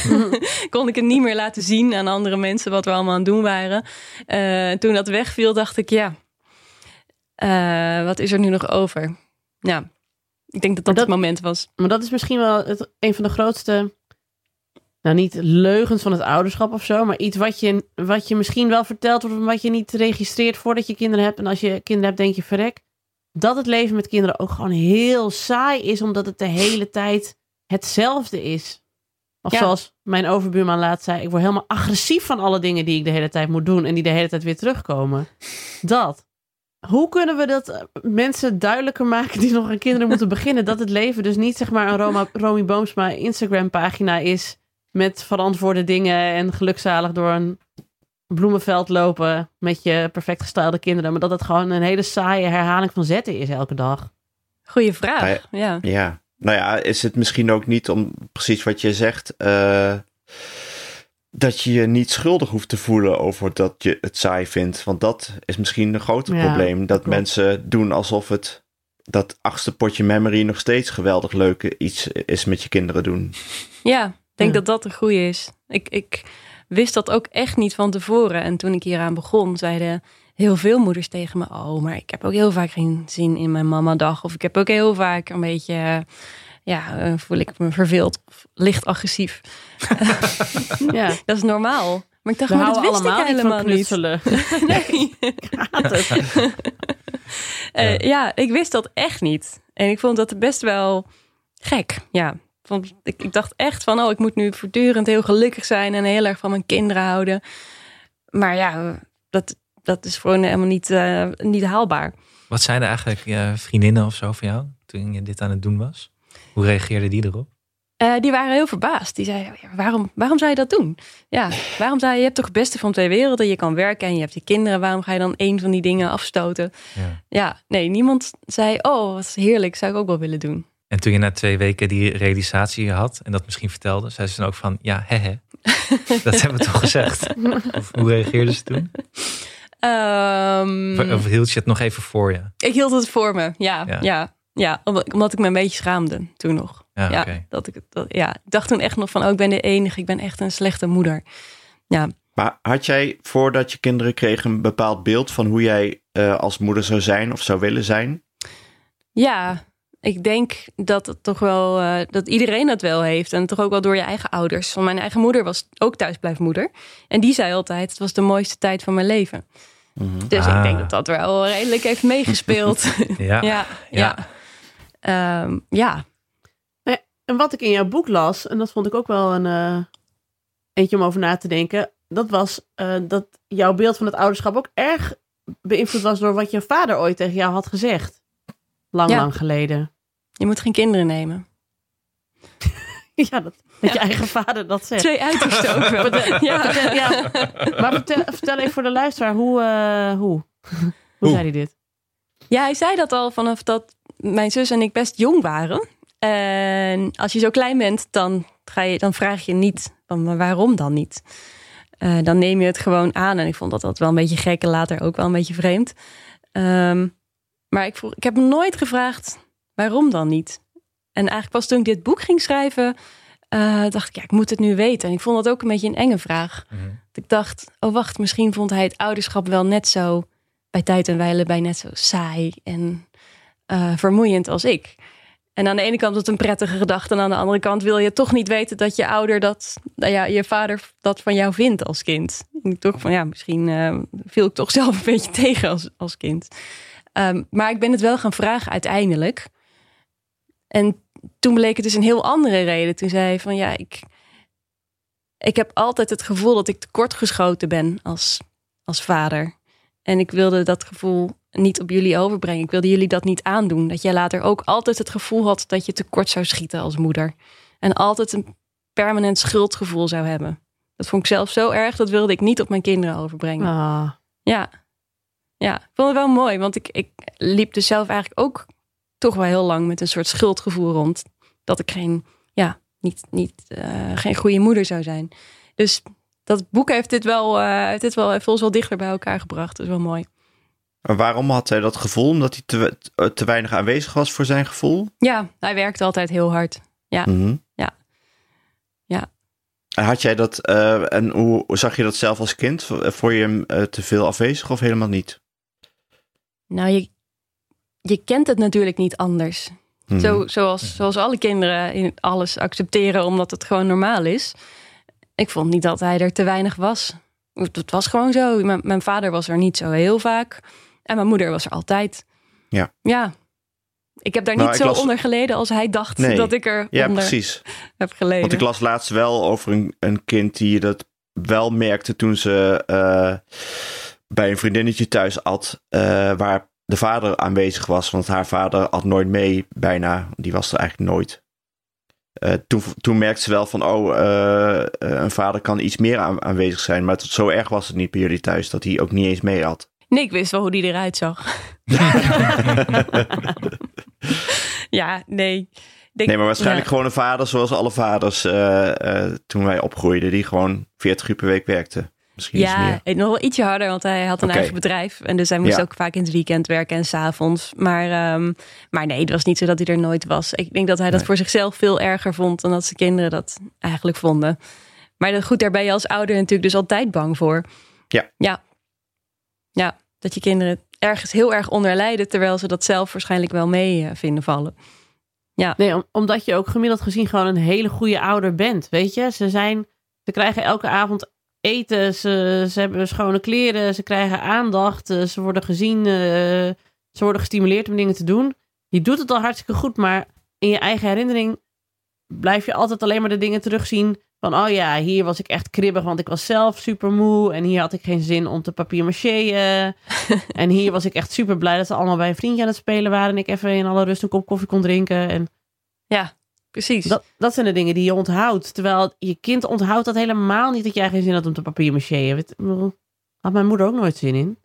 Kon ik het niet meer laten zien aan andere mensen wat we allemaal aan het doen waren. Uh, toen dat wegviel, dacht ik, ja, uh, wat is er nu nog over? Ja, ik denk dat dat, dat, het moment was. Maar dat is misschien wel het, een van de grootste nou niet leugens van het ouderschap of zo, maar iets wat je, wat je misschien wel vertelt, of wat je niet registreert voordat je kinderen hebt. En als je kinderen hebt, denk je verrek. Dat het leven met kinderen ook gewoon heel saai is, omdat het de hele tijd hetzelfde is. Of zoals mijn overbuurman laat zei, ik word helemaal agressief van alle dingen die ik de hele tijd moet doen en die de hele tijd weer terugkomen. Dat. Hoe kunnen we dat eh, mensen duidelijker maken die nog aan kinderen moeten beginnen? Dat het leven dus niet zeg maar een Roma, Romy Boomsma Instagram pagina is met verantwoorde dingen en gelukzalig door een bloemenveld lopen met je perfect gestylede kinderen. Maar dat het gewoon een hele saaie herhaling van zetten is elke dag. Goeie vraag. Ja. ja. Nou ja, is het misschien ook niet om precies wat je zegt. Uh, dat je je niet schuldig hoeft te voelen over dat je het saai vindt. Want dat is misschien een groter probleem. Dat mensen doen alsof het dat achtste potje memory nog steeds geweldig leuke iets is met je kinderen doen. Ja, denk dat dat een goede is. Ik, ik wist dat ook echt niet van tevoren. En toen ik hieraan begon, zeiden heel veel moeders tegen me: Oh, maar ik heb ook heel vaak geen zin in mijn mama-dag. Of ik heb ook heel vaak een beetje. Ja, eh, voel ik me verveeld of licht agressief. ja, dat is normaal. Maar ik dacht, We maar dat wist ik helemaal niet. nee. uh, ja, ik wist dat echt niet. En ik vond dat best wel gek. Ja, want ik, ik, dacht echt van, oh, ik moet nu voortdurend heel gelukkig zijn en heel erg van mijn kinderen houden. Maar ja, dat, dat is gewoon helemaal niet, uh, niet haalbaar. Wat zeiden eigenlijk je vriendinnen of zo van jou toen je dit aan het doen was? Hoe reageerden die erop? Uh, die waren heel verbaasd. Die zeiden, waarom, waarom zou je dat doen? Ja, waarom zou je, je hebt toch het beste van twee werelden. Je kan werken en je hebt je kinderen. Waarom ga je dan een van die dingen afstoten? Ja, ja nee, niemand zei, oh, wat heerlijk, zou ik ook wel willen doen. En toen je na twee weken die realisatie had en dat misschien vertelde, zei ze dan ook van ja, hè, dat hebben we toch gezegd. Of, hoe reageerde ze toen? Um, of hield je het nog even voor je? Ik hield het voor me, ja. Ja, ja, ja omdat ik me een beetje schaamde toen nog. Ja, ja dat ik, dat, ja, ik dacht toen echt nog van, oh, ik ben de enige, ik ben echt een slechte moeder. Ja. Maar had jij voordat je kinderen kreeg een bepaald beeld van hoe jij uh, als moeder zou zijn of zou willen zijn? Ja, ik denk dat het toch wel uh, dat iedereen dat wel heeft. En toch ook wel door je eigen ouders. Want mijn eigen moeder was ook thuisblijfmoeder. En die zei altijd: het was de mooiste tijd van mijn leven. Mm -hmm. Dus ah. ik denk dat dat wel redelijk heeft meegespeeld. ja. ja. Ja. Ja. Um, ja. En wat ik in jouw boek las, en dat vond ik ook wel een uh, eentje om over na te denken. Dat was uh, dat jouw beeld van het ouderschap ook erg beïnvloed was door wat je vader ooit tegen jou had gezegd. Lang, lang geleden. Je moet geen kinderen nemen. ja, dat, dat je eigen vader dat zegt. Twee uitersten ook wel. ja. Vertel, ja. Maar vertel, vertel, even voor de luisteraar, hoe, uh, hoe? hoe? hoe zei hij dit? Ja, hij zei dat al vanaf dat mijn zus en ik best jong waren. En als je zo klein bent, dan, ga je, dan vraag je niet, van, waarom dan niet? Uh, dan neem je het gewoon aan. En ik vond dat dat wel een beetje gek en later ook wel een beetje vreemd. Um, maar ik, vroeg, ik heb nooit gevraagd, waarom dan niet? En eigenlijk pas toen ik dit boek ging schrijven, uh, dacht ik, ja, ik moet het nu weten. En ik vond dat ook een beetje een enge vraag. Mm -hmm. Ik dacht, oh wacht, misschien vond hij het ouderschap wel net zo, bij tijd en wijle, bij net zo saai en uh, vermoeiend als ik. En aan de ene kant is het een prettige gedachte. En aan de andere kant wil je toch niet weten dat je ouder dat, nou ja, je vader dat van jou vindt als kind. En ik toch van ja, misschien uh, viel ik toch zelf een beetje tegen als, als kind. Um, maar ik ben het wel gaan vragen uiteindelijk. En toen bleek het dus een heel andere reden. Toen zei hij van ja, ik, ik heb altijd het gevoel dat ik tekortgeschoten ben als, als vader. En ik wilde dat gevoel niet op jullie overbrengen. Ik wilde jullie dat niet aandoen. Dat jij later ook altijd het gevoel had dat je tekort zou schieten als moeder. En altijd een permanent schuldgevoel zou hebben. Dat vond ik zelf zo erg, dat wilde ik niet op mijn kinderen overbrengen. Ah. Ja. Ja, ik vond het wel mooi, want ik, ik liep dus zelf eigenlijk ook toch wel heel lang met een soort schuldgevoel rond. Dat ik geen, ja, niet, niet, uh, geen goede moeder zou zijn. Dus dat boek heeft dit wel, uh, heeft dit wel, heeft ons wel dichter bij elkaar gebracht. Dat is wel mooi. Maar waarom had hij dat gevoel? Omdat hij te, te weinig aanwezig was voor zijn gevoel? Ja, hij werkte altijd heel hard. Ja, mm -hmm. ja, ja. En had jij dat, uh, en hoe zag je dat zelf als kind? Vond je hem te veel afwezig of helemaal niet? Nou, je, je kent het natuurlijk niet anders. Mm -hmm. Zo, zoals, zoals alle kinderen in alles accepteren omdat het gewoon normaal is. Ik vond niet dat hij er te weinig was. Het was gewoon zo. Mijn, mijn vader was er niet zo heel vaak. En mijn moeder was er altijd. Ja. Ja. Ik heb daar nou, niet zo las... onder geleden als hij dacht nee. dat ik er ja, onder precies. heb geleden. Want ik las laatst wel over een, een kind die dat wel merkte toen ze uh, bij een vriendinnetje thuis at, uh, waar de vader aanwezig was. Want haar vader at nooit mee, bijna. Die was er eigenlijk nooit. Uh, toen, toen merkte ze wel van, oh, uh, een vader kan iets meer aan, aanwezig zijn. Maar tot zo erg was het niet bij jullie thuis dat hij ook niet eens mee had. Nee, ik wist wel hoe die eruit zag. ja, nee. Denk, nee, maar waarschijnlijk ja. gewoon een vader zoals alle vaders uh, toen wij opgroeiden. Die gewoon 40 uur per week werkte. Misschien ja, nog wel ietsje harder, want hij had een okay. eigen bedrijf. En dus hij moest ja. ook vaak in het weekend werken en s'avonds. Maar, um, maar nee, het was niet zo dat hij er nooit was. Ik denk dat hij dat nee. voor zichzelf veel erger vond dan dat zijn kinderen dat eigenlijk vonden. Maar goed, daar ben je als ouder natuurlijk dus altijd bang voor. Ja. Ja. Ja, dat je kinderen ergens heel erg onder lijden, terwijl ze dat zelf waarschijnlijk wel mee vinden vallen. Ja. Nee, om, omdat je ook gemiddeld gezien gewoon een hele goede ouder bent. Weet je, ze zijn, ze krijgen elke avond eten, ze, ze hebben schone kleren, ze krijgen aandacht, ze worden gezien, uh, ze worden gestimuleerd om dingen te doen. Je doet het al hartstikke goed, maar in je eigen herinnering blijf je altijd alleen maar de dingen terugzien van, oh ja, hier was ik echt kribbig, want ik was zelf super moe. En hier had ik geen zin om te papier macheën. en hier was ik echt super blij dat ze allemaal bij een vriendje aan het spelen waren. En ik even in alle rust een kop koffie kon drinken. En ja, precies. Dat, dat zijn de dingen die je onthoudt. Terwijl je kind onthoudt dat helemaal niet dat jij geen zin had om te papier. Had mijn moeder ook nooit zin in.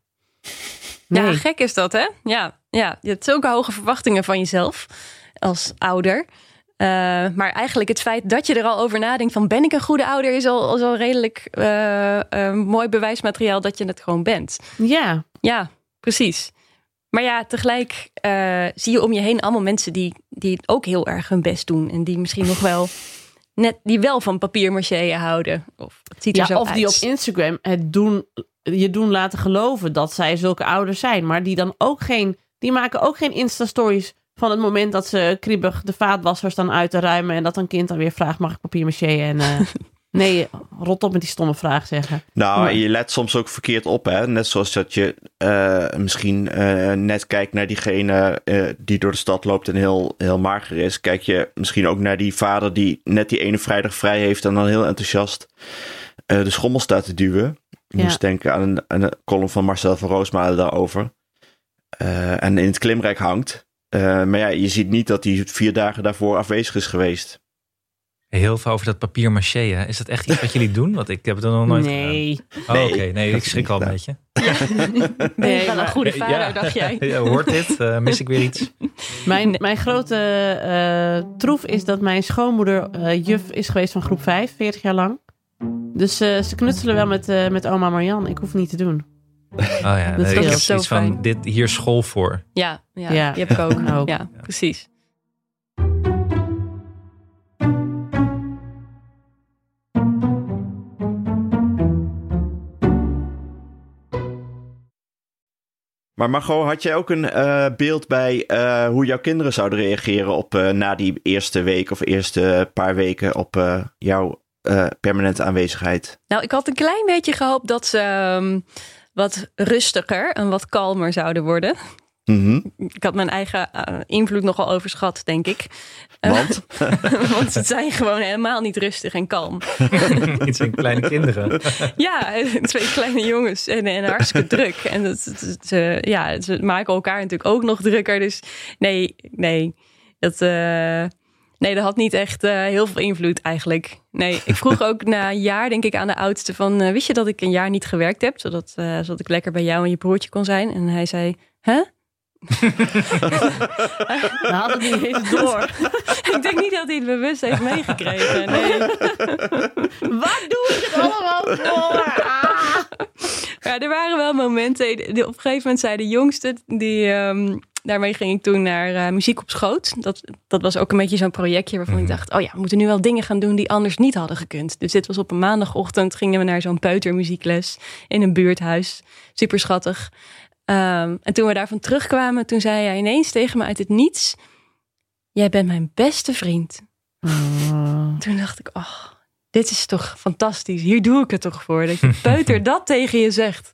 Nee. Ja, gek is dat, hè? Ja, ja, je hebt zulke hoge verwachtingen van jezelf. als ouder. Uh, maar eigenlijk het feit dat je er al over nadenkt van ben ik een goede ouder is al, al redelijk uh, mooi bewijsmateriaal dat je het gewoon bent. Ja. Ja, precies. Maar ja, tegelijk zie je om je heen allemaal mensen die, die ook heel erg hun best doen. En die misschien nog wel net die wel van papier houden. Of het ziet er ja, zo of die op Instagram het doen, je doen laten geloven dat zij zulke ouders zijn. Maar die dan ook geen, die maken ook geen Insta-stories van het moment dat ze kriebig de vaatwassers dan uit te ruimen. En dat een kind dan weer vraagt, mag ik papier? En uh, nee, rot op met die stomme vraag zeggen. Nou, je let soms ook verkeerd op. Hè? Net zoals dat je uh, misschien uh, net kijkt naar diegene die door de stad loopt en heel, heel mager is. Kijk je misschien ook naar die vader die net die ene vrijdag vrij heeft en dan heel enthousiast de schommel staat te duwen. Ja. moest denken aan een, aan een column van Marcel van Roosmalen daarover. en in het klimrek hangt. Maar ja, je ziet niet dat hij vier dagen daarvoor afwezig is geweest. Heel veel over dat papier maché. Hè? Is dat echt iets wat jullie doen? Want ik heb het er nog nooit nee. gedaan. Oh, oké. Nee, ik schrik al een beetje. Ja. Nee, wel een goede vader, ja. dacht jij. Ja, hoort dit? Uh, mis ik weer iets? Mijn, mijn grote uh, troef is dat mijn schoonmoeder uh, juf is geweest van groep 5, 40 jaar lang. Dus ze knutselen wel met, met oma Marian. Ik hoef niet te doen. Oh ja, dat ik heb zo iets van dit hier school voor. Ja, ja, ja. die heb ik ook. ook. Ja, precies. Maar Margot, had jij ook een uh, beeld bij uh, hoe jouw kinderen zouden reageren op uh, na die eerste week of eerste paar weken op jouw permanente aanwezigheid? Nou, ik had een klein beetje gehoopt dat ze um, wat rustiger en wat kalmer zouden worden. Mm -hmm. Ik had mijn eigen invloed nogal overschat, denk ik. Want? Want het zijn gewoon helemaal niet rustig en kalm. het zijn kleine kinderen. ja, twee kleine jongens en, en hartstikke druk. En dat, ze, ja, ze maken elkaar natuurlijk ook nog drukker. Dus nee, nee. Dat, uh, Nee, dat had niet echt uh, heel veel invloed eigenlijk. Nee, ik vroeg ook na een jaar, denk ik, aan de oudste van... Uh, wist je dat ik een jaar niet gewerkt heb? Zodat, uh, zodat ik lekker bij jou en je broertje kon zijn. En hij zei, hè? hij had het niet eens door. ik denk niet dat hij het bewust heeft meegekregen. Nee. Waar doe ik het allemaal voor? Ah. Ja, er waren wel momenten. Op een gegeven moment zei de jongste, die... Um, daarmee ging ik toen naar uh, Muziek op Schoot. Dat, dat was ook een beetje zo'n projectje waarvan mm. ik dacht... oh ja, we moeten nu wel dingen gaan doen die anders niet hadden gekund. Dus dit was op een maandagochtend gingen we naar zo'n peutermuziekles... in een buurthuis. Super schattig. Um, en toen we daarvan terugkwamen, toen zei hij ineens tegen me uit het niets... jij bent mijn beste vriend. Mm. Toen dacht ik, oh, dit is toch fantastisch. Hier doe ik het toch voor. Dat je peuter dat tegen je zegt.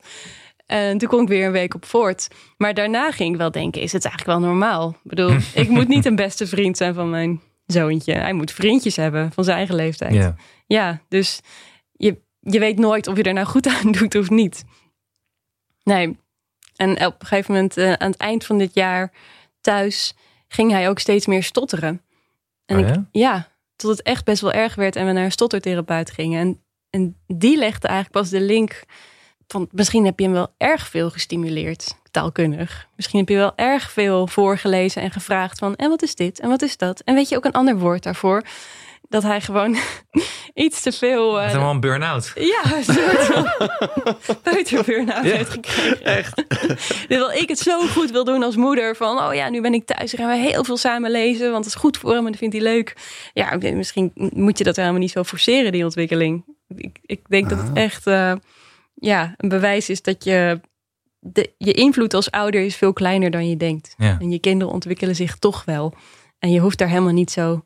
En toen kon ik weer een week op voort. Maar daarna ging ik wel denken, is het eigenlijk wel normaal? Ik bedoel, ik moet niet een beste vriend zijn van mijn zoontje. Hij moet vriendjes hebben van zijn eigen leeftijd. Ja, ja dus je, je weet nooit of je er nou goed aan doet of niet. Nee. En op een gegeven moment, uh, aan het eind van dit jaar thuis, ging hij ook steeds meer stotteren. En oh, ja? Ik, ja, tot het echt best wel erg werd en we naar een stottertherapeut gingen. En, en die legde eigenlijk pas de link van misschien heb je hem wel erg veel gestimuleerd, taalkundig. Misschien heb je wel erg veel voorgelezen en gevraagd van en wat is dit en wat is dat? En weet je ook een ander woord daarvoor? Dat hij gewoon iets te veel. Uh, een burn-out. Ja, een soort burn-out ja, heeft gekregen. Echt. Terwijl ik het zo goed wil doen als moeder. Van oh ja, nu ben ik thuis. Dan gaan we heel veel samen lezen. Want het is goed voor hem en dat vindt hij leuk. Ja, misschien moet je dat helemaal niet zo forceren, die ontwikkeling. Ik, ik denk ah. dat het echt. Uh, ja, een bewijs is dat je de, je invloed als ouder is veel kleiner dan je denkt. Ja. En je kinderen ontwikkelen zich toch wel. En je hoeft daar helemaal niet zo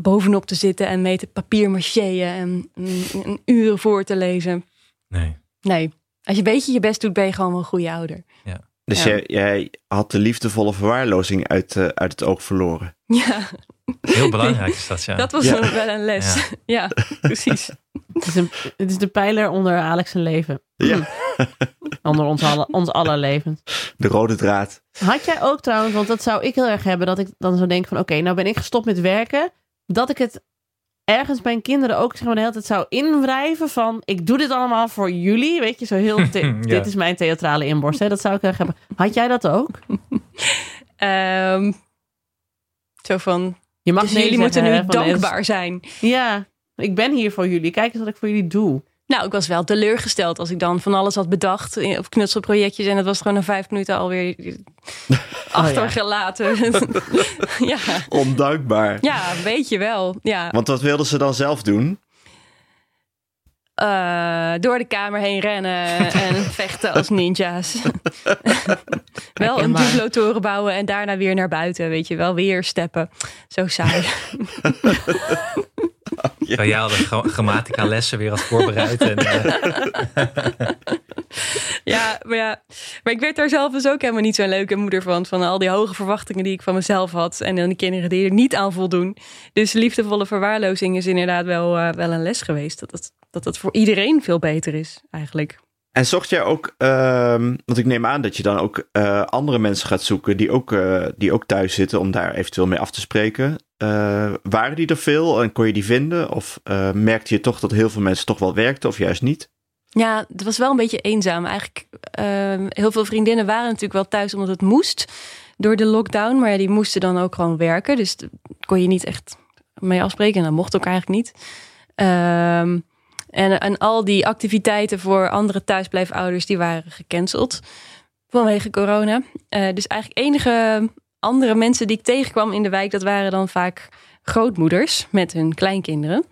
bovenop te zitten en mee te papier marcheën en een, uren voor te lezen. Nee. Nee. Als je een beetje je best doet, ben je gewoon wel een goede ouder. Ja. Dus Ja. Jij, jij had de liefdevolle verwaarlozing uit, eh, uit het oog verloren. Ja, Heel belangrijk is dat, ja. dat was Ja. wel wel een les. Ja, precies. Het is, een, het is de pijler onder Alex zijn leven. Ja. Onder ons, alle, ons aller levens. De rode draad. Had jij ook trouwens, want dat zou ik heel erg hebben, dat ik dan zou denken van oké, nou ben ik gestopt met werken. Dat ik het ergens mijn kinderen ook zeg maar, de hele tijd zou inwrijven van ik doe dit allemaal voor jullie. Weet je, zo heel, Ja. dit is mijn theatrale inborst. Hè? Dat zou ik erg hebben. Had jij dat ook? Ehm, Zo van, Je mag dus nee jullie moeten nu hè, dankbaar zijn. Ja, ik ben hier voor jullie. Kijk eens wat ik voor jullie doe. Nou, ik was wel teleurgesteld als ik dan van alles had bedacht of knutselprojectjes en het was gewoon na vijf minuten alweer achtergelaten. ja. Ondankbaar. ja, weet je wel. Ja. Want wat wilden ze dan zelf doen? Eh, door de kamer heen rennen en vechten als ninja's. wel een duplo-toren bouwen en daarna weer naar buiten, weet je wel. Weer steppen. Zo saai. Ja. Jij had de gra- grammatica lessen weer had voorbereid. En, eh, ja, maar ja. Maar ik werd daar zelf dus ook helemaal niet zo'n leuke moeder van. Van al die hoge verwachtingen die ik van mezelf had. En dan die kinderen die er niet aan voldoen. Dus liefdevolle verwaarlozing is inderdaad wel, eh, wel een les geweest. Dat het, dat het voor iedereen veel beter is, eigenlijk. En zocht jij ook, ehm, want ik neem aan dat je dan ook eh, andere mensen gaat zoeken die ook, eh, die ook thuis zitten om daar eventueel mee af te spreken. Eh, waren die er veel en kon je die vinden? Of merkte je toch dat heel veel mensen toch wel werkten of juist niet? Ja, het was wel een beetje eenzaam. Eigenlijk, ehm, heel veel vriendinnen waren natuurlijk wel thuis omdat het moest door de lockdown. Maar ja, die moesten dan ook gewoon werken. Dus kon je niet echt mee afspreken. En dat mocht ook eigenlijk niet. Ehm, en, en al die activiteiten voor andere thuisblijfouders, die waren gecanceld vanwege corona. Eh, dus eigenlijk enige andere mensen die ik tegenkwam in de wijk, dat waren dan vaak grootmoeders met hun kleinkinderen.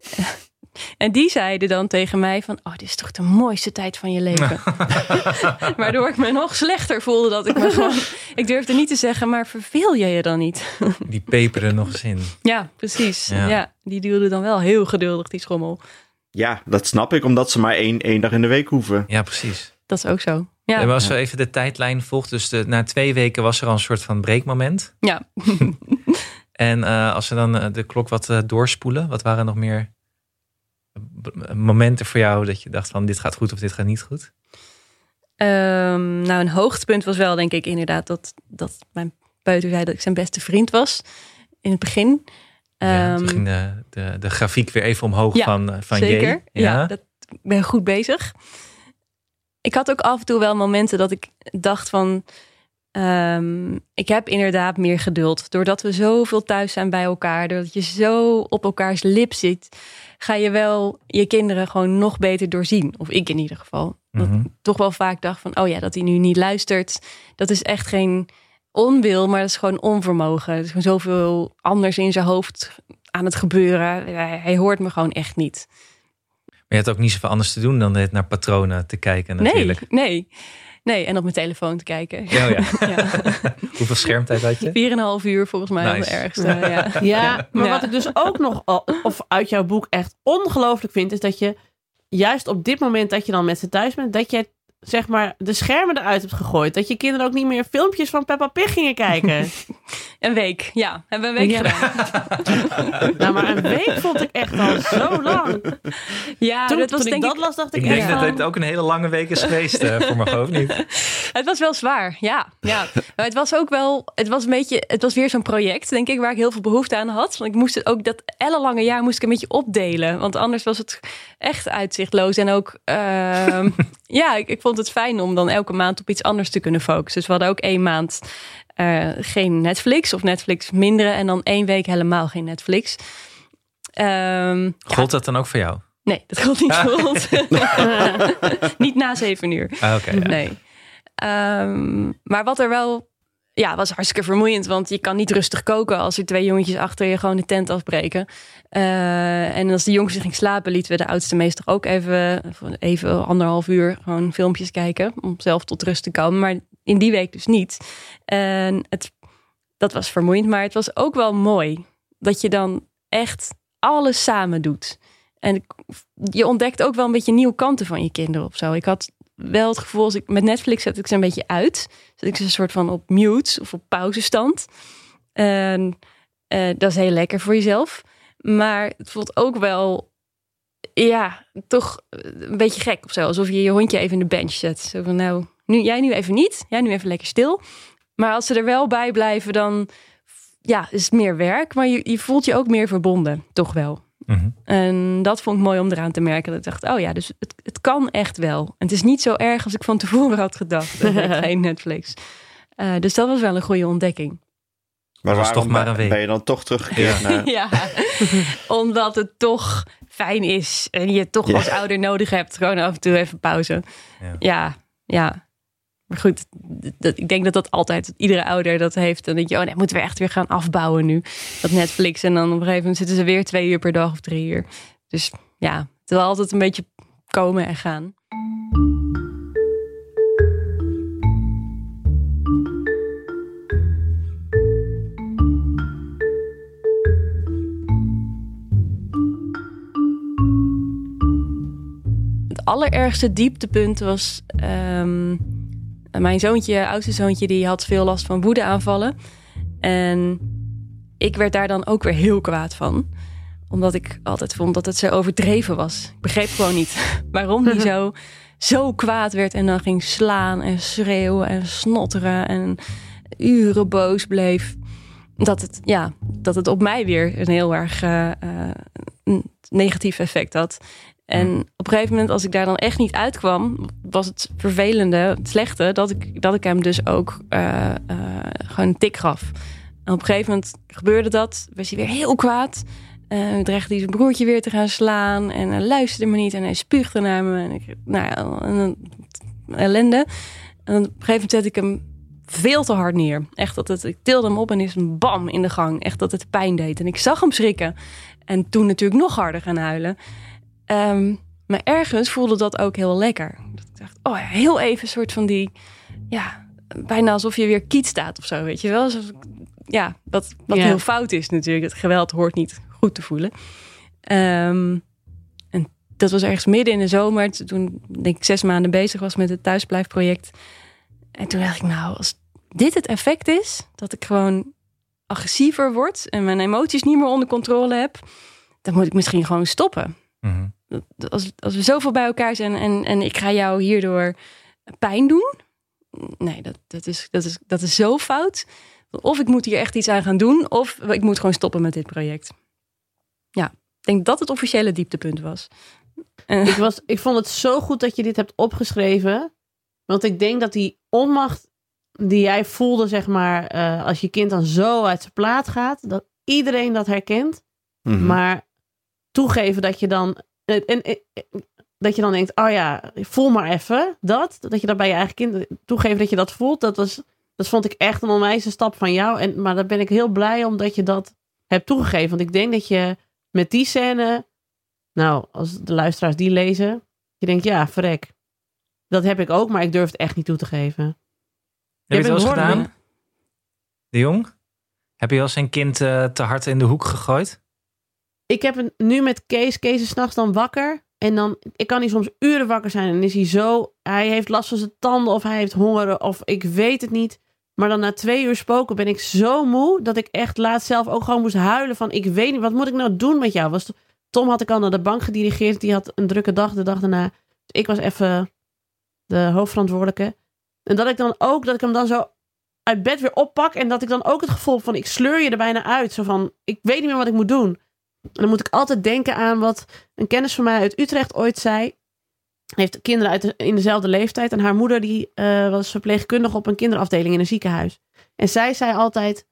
En die zeiden dan tegen mij van, oh, dit is toch de mooiste tijd van je leven. Waardoor ik me nog slechter voelde dat ik me gewoon, ik durfde niet te zeggen, maar verveel je je dan niet? die peperen nog eens in. ja, precies. Ja. Ja. die duwde dan wel heel geduldig die schommel. Ja, dat snap ik, omdat ze maar één, één dag in de week hoeven. Ja, precies. Dat is ook zo. Ja, En als we even de tijdlijn volgt, dus de, na twee weken was er al een soort van breekmoment. ja. En eh, als we dan eh, de klok wat eh, doorspoelen, wat waren nog meer momenten voor jou dat je dacht van dit gaat goed of dit gaat niet goed? Ehm, nou, een hoogtepunt was wel, denk ik, inderdaad dat, dat mijn peuter zei dat ik zijn beste vriend was in het begin. Ja, toen Ehm, ging de, de, de grafiek weer even omhoog Ja, van, eh, van Zeker. J. Ja, dat, ik ben goed bezig. Ik had ook af en toe wel momenten dat ik dacht van... ehm, ik heb inderdaad meer geduld. Doordat we zoveel thuis zijn bij elkaar. Doordat je zo op elkaars lip zit. Ga je wel je kinderen gewoon nog beter doorzien. Of ik in ieder geval. Dat Mhm. ik toch wel vaak dacht van... Oh ja, dat hij nu niet luistert. Dat is echt geen onwil, maar dat is gewoon onvermogen. Er is gewoon zoveel anders in zijn hoofd aan het gebeuren. Hij, hij hoort me gewoon echt niet. Maar je had ook niet zoveel anders te doen dan dit naar patronen te kijken natuurlijk. Nee, nee. Nee, en op mijn telefoon te kijken. Ja, oh ja. Ja. Hoeveel schermtijd had je? Vier en een half uur volgens mij Nice. het ergste. Ja. Ja, maar Ja. wat ik dus ook nog al, of uit jouw boek echt ongelooflijk vind, is dat je juist op dit moment dat je dan met ze thuis bent, dat je zeg maar de schermen eruit hebt gegooid. Dat je kinderen ook niet meer filmpjes van Peppa Pig gingen kijken. Een week, ja. Hebben we een week Ja. gedaan. nou, maar een week vond ik echt al zo lang. Ja, Toen, dat was toen denk ik dat ik... las, dacht ik, Ik denk dat het ook een hele lange week is geweest eh, voor mijn hoofd niet. Het was wel zwaar, ja. ja. Maar het was ook wel... Het was een beetje... Het was weer zo'n project, denk ik, waar ik heel veel behoefte aan had. Want ik moest het ook... Dat ellenlange jaar moest ik een beetje opdelen. Want anders was het echt uitzichtloos. En ook... ehm, ja, ik, ik vond het fijn om dan elke maand op iets anders te kunnen focussen. Dus we hadden ook één maand eh, geen Netflix of Netflix minderen. En dan één week helemaal geen Netflix. Ja, Gold dat dan ook voor jou? nee, dat komt niet goed. niet na zeven uur. Ah, Oké, ja. Nee. Ehm, maar wat er wel... Ja, was hartstikke vermoeiend. Want je kan niet rustig koken als er twee jongetjes achter je gewoon de tent afbreken. Eh, en als de jongste ging slapen, lieten we de oudste meester ook even, even anderhalf uur gewoon filmpjes kijken. Om zelf tot rust te komen. Maar in die week dus niet. En het, dat was vermoeiend. Maar het was ook wel mooi. Dat je dan echt alles samen doet. En je ontdekt ook wel een beetje nieuwe kanten van je kinderen of zo. Ik had wel het gevoel, als ik met Netflix zet ik ze een beetje uit. Zet ik ze een soort van op mute of op pauzestand. En eh, dat is heel lekker voor jezelf. Maar het voelt ook wel, ja, toch een beetje gek of zo. Alsof je je hondje even in de bench zet. Zo van, nou, nu, jij nu even niet. Jij nu even lekker stil. Maar als ze er wel bij blijven, dan ja, is het meer werk. Maar je, je voelt je ook meer verbonden, toch wel. Mhm. En dat vond ik mooi om eraan te merken. Dat ik dacht, oh ja, dus het, het kan echt wel. En het is niet zo erg als ik van tevoren had gedacht. Dat ik geen Netflix. Eh, dus dat was wel een goede ontdekking. Maar was toch maar een week. ben je dan toch teruggekeerd naar... ja, omdat het toch fijn is en je toch Ja. als ouder nodig hebt. Gewoon af en toe even pauze. Ja. Ja, ja. Maar goed, dat, ik denk dat dat altijd iedere ouder dat heeft. Dan denk je, oh nee, moeten we echt weer gaan afbouwen nu. Dat Netflix. En dan op een gegeven moment zitten ze weer twee uur per dag of drie uur. Dus ja, het wil altijd een beetje komen en gaan. Het allerergste dieptepunt was ehm, mijn zoontje, oudste zoontje, die had veel last van woedeaanvallen. En ik werd daar dan ook weer heel kwaad van. Omdat ik altijd vond dat het zo overdreven was. Ik begreep gewoon niet waarom hij zo, zo kwaad werd. En dan ging slaan en schreeuwen en snotteren en uren boos bleef. Dat het, ja, dat het op mij weer een heel erg eh, eh, negatief effect had. En op een gegeven moment, als ik daar dan echt niet uitkwam, was het vervelende, het slechte, dat ik, dat ik hem dus ook eh, eh, gewoon een tik gaf. En op een gegeven moment gebeurde dat, was hij weer heel kwaad. Uh, dreigde hij zijn broertje weer te gaan slaan en hij luisterde me niet en hij spuugde naar me. En ik, nou ja, een, ellende. En op een gegeven moment zette ik hem veel te hard neer. Echt dat het, ik tilde hem op en is een bam in de gang. Echt dat het pijn deed. En ik zag hem schrikken. En toen natuurlijk nog harder gaan huilen. Um, maar ergens voelde dat ook heel lekker. Dat ik dacht, oh ja, heel even een soort van die, ja, bijna alsof je weer kiet staat of zo, weet je wel. Alsof, ja, wat, wat Ja. heel fout is natuurlijk. Het geweld hoort niet goed te voelen. Um, en dat was ergens midden in de zomer, toen denk ik zes maanden bezig was met het thuisblijfproject. En toen dacht ik, nou, als dit het effect is, dat ik gewoon agressiever word en mijn emoties niet meer onder controle heb, dan moet ik misschien gewoon stoppen Mhm. als, als we zoveel bij elkaar zijn en, en ik ga jou hierdoor pijn doen. Nee, dat, dat, is, dat, is, dat is zo fout. Of ik moet hier echt iets aan gaan doen, of ik moet gewoon stoppen met dit project. Ja, ik denk dat het officiële dieptepunt was. Eh, Ik, was, ik vond het zo goed dat je dit hebt opgeschreven. Want ik denk dat die onmacht die jij voelde, zeg maar, eh, als je kind dan zo uit zijn plaat gaat, dat iedereen dat herkent. Mhm. Maar toegeven dat je dan. En, en- en- dat je dan denkt, oh ja, voel maar even dat. Dat je dat bij je eigen kind toegeven dat je dat voelt. Dat, was, dat vond ik echt een onwijze stap van jou. En, maar daar ben ik heel blij om dat je dat hebt toegegeven. Want ik denk dat je met die scène. Nou, als de luisteraars die lezen. Je denkt, ja, verrek. Dat heb ik ook, maar ik durf het echt niet toe te geven. Heb je het wel eens gedaan, de jong? Heb je wel eens een kind eh, te hard in de hoek gegooid? Ik heb het nu met Kees. Kees is s'nachts dan wakker. En dan, ik kan hij soms uren wakker zijn. En is hij zo, hij heeft last van zijn tanden of hij heeft honger of ik weet het niet. Maar dan na twee uur spoken ben ik zo moe dat ik echt laatst zelf ook gewoon moest huilen van ik weet niet, wat moet ik nou doen met jou? Was, Tom had ik al naar de bank gedirigeerd. Die had een drukke dag de dag daarna. Dus ik was even de hoofdverantwoordelijke. En dat ik dan ook, dat ik hem dan zo uit bed weer oppak. En dat ik dan ook het gevoel van ik sleur je er bijna uit. Zo van, ik weet niet meer wat ik moet doen. En dan moet ik altijd denken aan wat een kennis van mij uit Utrecht ooit zei. Heeft kinderen uit de- in dezelfde leeftijd. En haar moeder die eh, was verpleegkundige op een kinderafdeling in een ziekenhuis. En zij zei altijd...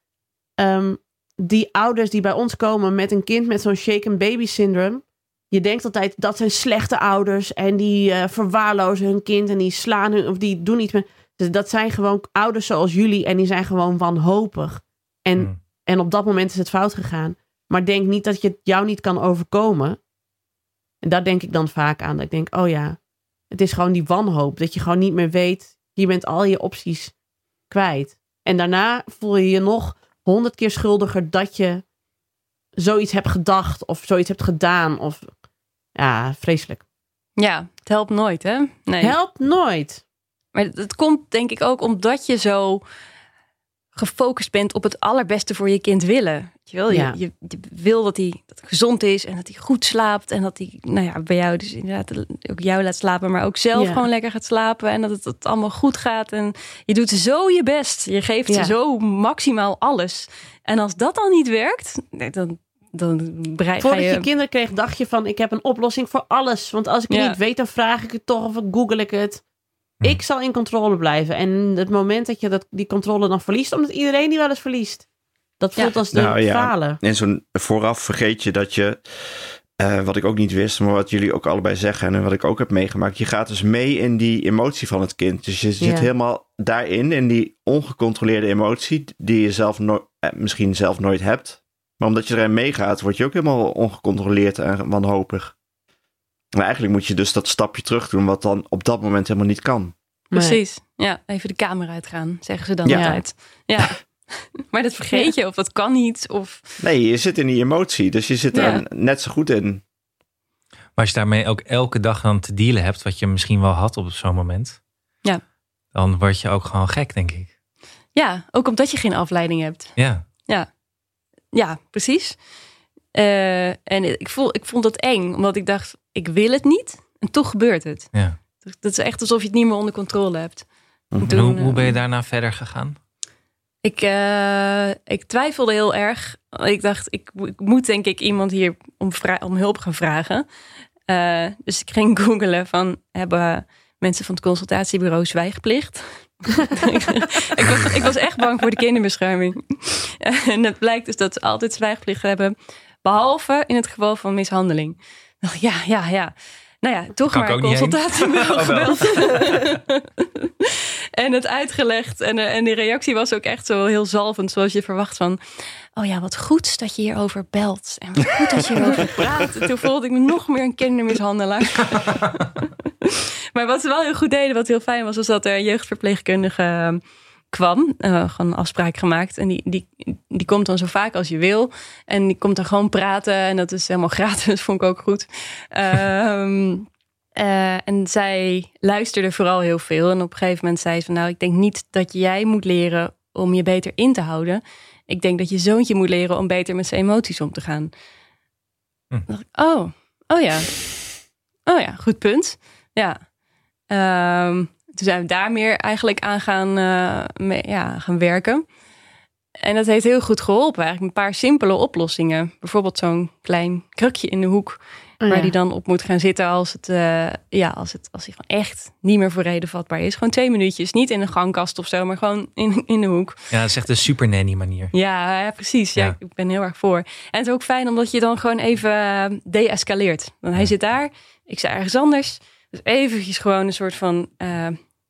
ehm, die ouders die bij ons komen met een kind met zo'n shaken baby syndroom. Je denkt altijd dat zijn slechte ouders. En die eh, verwaarlozen hun kind. En die slaan hun of die doen iets met... Dus dat zijn gewoon ouders zoals jullie. En die zijn gewoon wanhopig. En Hmm. en op dat moment is het fout gegaan. Maar denk niet dat je het jou niet kan overkomen. En daar denk ik dan vaak aan. Dat ik denk, oh ja, het is gewoon die wanhoop. Dat je gewoon niet meer weet. Je bent al je opties kwijt. En daarna voel je je nog honderd keer schuldiger dat je zoiets hebt gedacht. Of zoiets hebt gedaan. Of ja, vreselijk. ja, het helpt nooit, hè? Nee. Helpt nooit. Maar het- het komt denk ik ook omdat je zo gefocust bent op het allerbeste voor je kind willen. Je, wil, Ja. je, je, wil dat hij, dat hij gezond is en dat hij goed slaapt. En dat hij, nou ja, bij jou dus inderdaad ook jou laat slapen, maar ook zelf Ja. gewoon lekker gaat slapen. En dat het, het allemaal goed gaat. En je doet zo je best. Je geeft Ja. zo maximaal alles. En als dat dan niet werkt, nee, dan, dan bereik, Voordat je je... kinderen kreeg, dacht je van: ik heb een oplossing voor alles. Want als ik het niet weet, dan vraag ik het toch of ik google ik het. Hm. Ik zal in controle blijven. En het moment dat je dat, die controle dan verliest, omdat iedereen die wel eens verliest. Dat voelt als de Nou ja, falen. En zo'n vooraf vergeet je dat je, eh, wat ik ook niet wist, maar wat jullie ook allebei zeggen en wat ik ook heb meegemaakt, je gaat dus mee in die emotie van het kind. Dus je zit Ja. helemaal daarin, in die ongecontroleerde emotie, die je zelf no- eh, misschien zelf nooit hebt. Maar omdat je erin meegaat, word je ook helemaal ongecontroleerd en wanhopig. Maar eigenlijk moet je dus dat stapje terug doen, wat dan op dat moment helemaal niet kan. Precies. Ja, even de kamer uitgaan, zeggen ze dan Ja. altijd. Ja. maar dat vergeet je, of dat kan niet. Of... Nee, je zit in die emotie, dus je zit Ja. daar net zo goed in. Maar als je daarmee ook elke dag aan te dealen hebt, wat je misschien wel had op zo'n moment. Ja. Dan word je ook gewoon gek, denk ik. Ja, ook omdat je geen afleiding hebt. Ja. Ja, precies. Eh, en ik, voel, ik vond dat eng, omdat ik dacht, ik wil het niet. En toch gebeurt het. ja. Dat is echt alsof je het niet meer onder controle hebt. En Toen, hoe, hoe eh, ben je daarna verder gegaan? Ik, eh, ik twijfelde heel erg. Ik dacht, ik, mo- ik moet denk ik iemand hier om, om hulp gaan vragen. Eh, dus ik ging googelen van, hebben mensen van het consultatiebureau zwijgplicht? ik, was, ik was echt bang voor de kinderbescherming. en het blijkt dus dat ze altijd zwijgplicht hebben. Behalve in het geval van mishandeling. Ja, ja, ja. Nou ja, toch Kan maar een Oh, gebeld. en het uitgelegd. En, eh, en die reactie was ook echt zo heel zalvend, zoals je verwacht van... Oh ja, wat goed dat je hierover belt. En wat goed dat je hierover praat. En toen voelde ik me nog meer een kindermishandelaar. maar wat ze wel heel goed deden, wat heel fijn was... was dat er een jeugdverpleegkundige kwam. eh, gewoon een afspraak gemaakt. En die, die, die komt dan zo vaak als je wil. En die komt dan gewoon praten. En dat is helemaal gratis, vond ik ook goed. Ehm, eh, en zij luisterde vooral heel veel. En op een gegeven moment zei ze van... nou, ik denk niet dat jij moet leren om je beter in te houden. Ik denk dat je zoontje moet leren om beter met zijn emoties om te gaan. Hm. Toen dacht ik, oh, oh ja. Oh ja, goed punt. Ja. Ehm, toen zijn we daar meer eigenlijk aan gaan, eh, mee, ja, gaan werken. En dat heeft heel goed geholpen. Eigenlijk een paar simpele oplossingen. Bijvoorbeeld zo'n klein krukje in de hoek Oh, waar ja. die dan op moet gaan zitten als het, eh, ja, als het als hij gewoon echt niet meer voor reden vatbaar is. Gewoon twee minuutjes, niet in de gangkast of zo, maar gewoon in, in de hoek. Ja, dat is echt een super nanny manier. Ja, ja precies. Ja. Ja. ik ben heel erg voor. En het is ook fijn omdat je dan gewoon even eh, de-escaleert. Want hij zit daar, ik sta ergens anders. Dus eventjes gewoon een soort van, eh,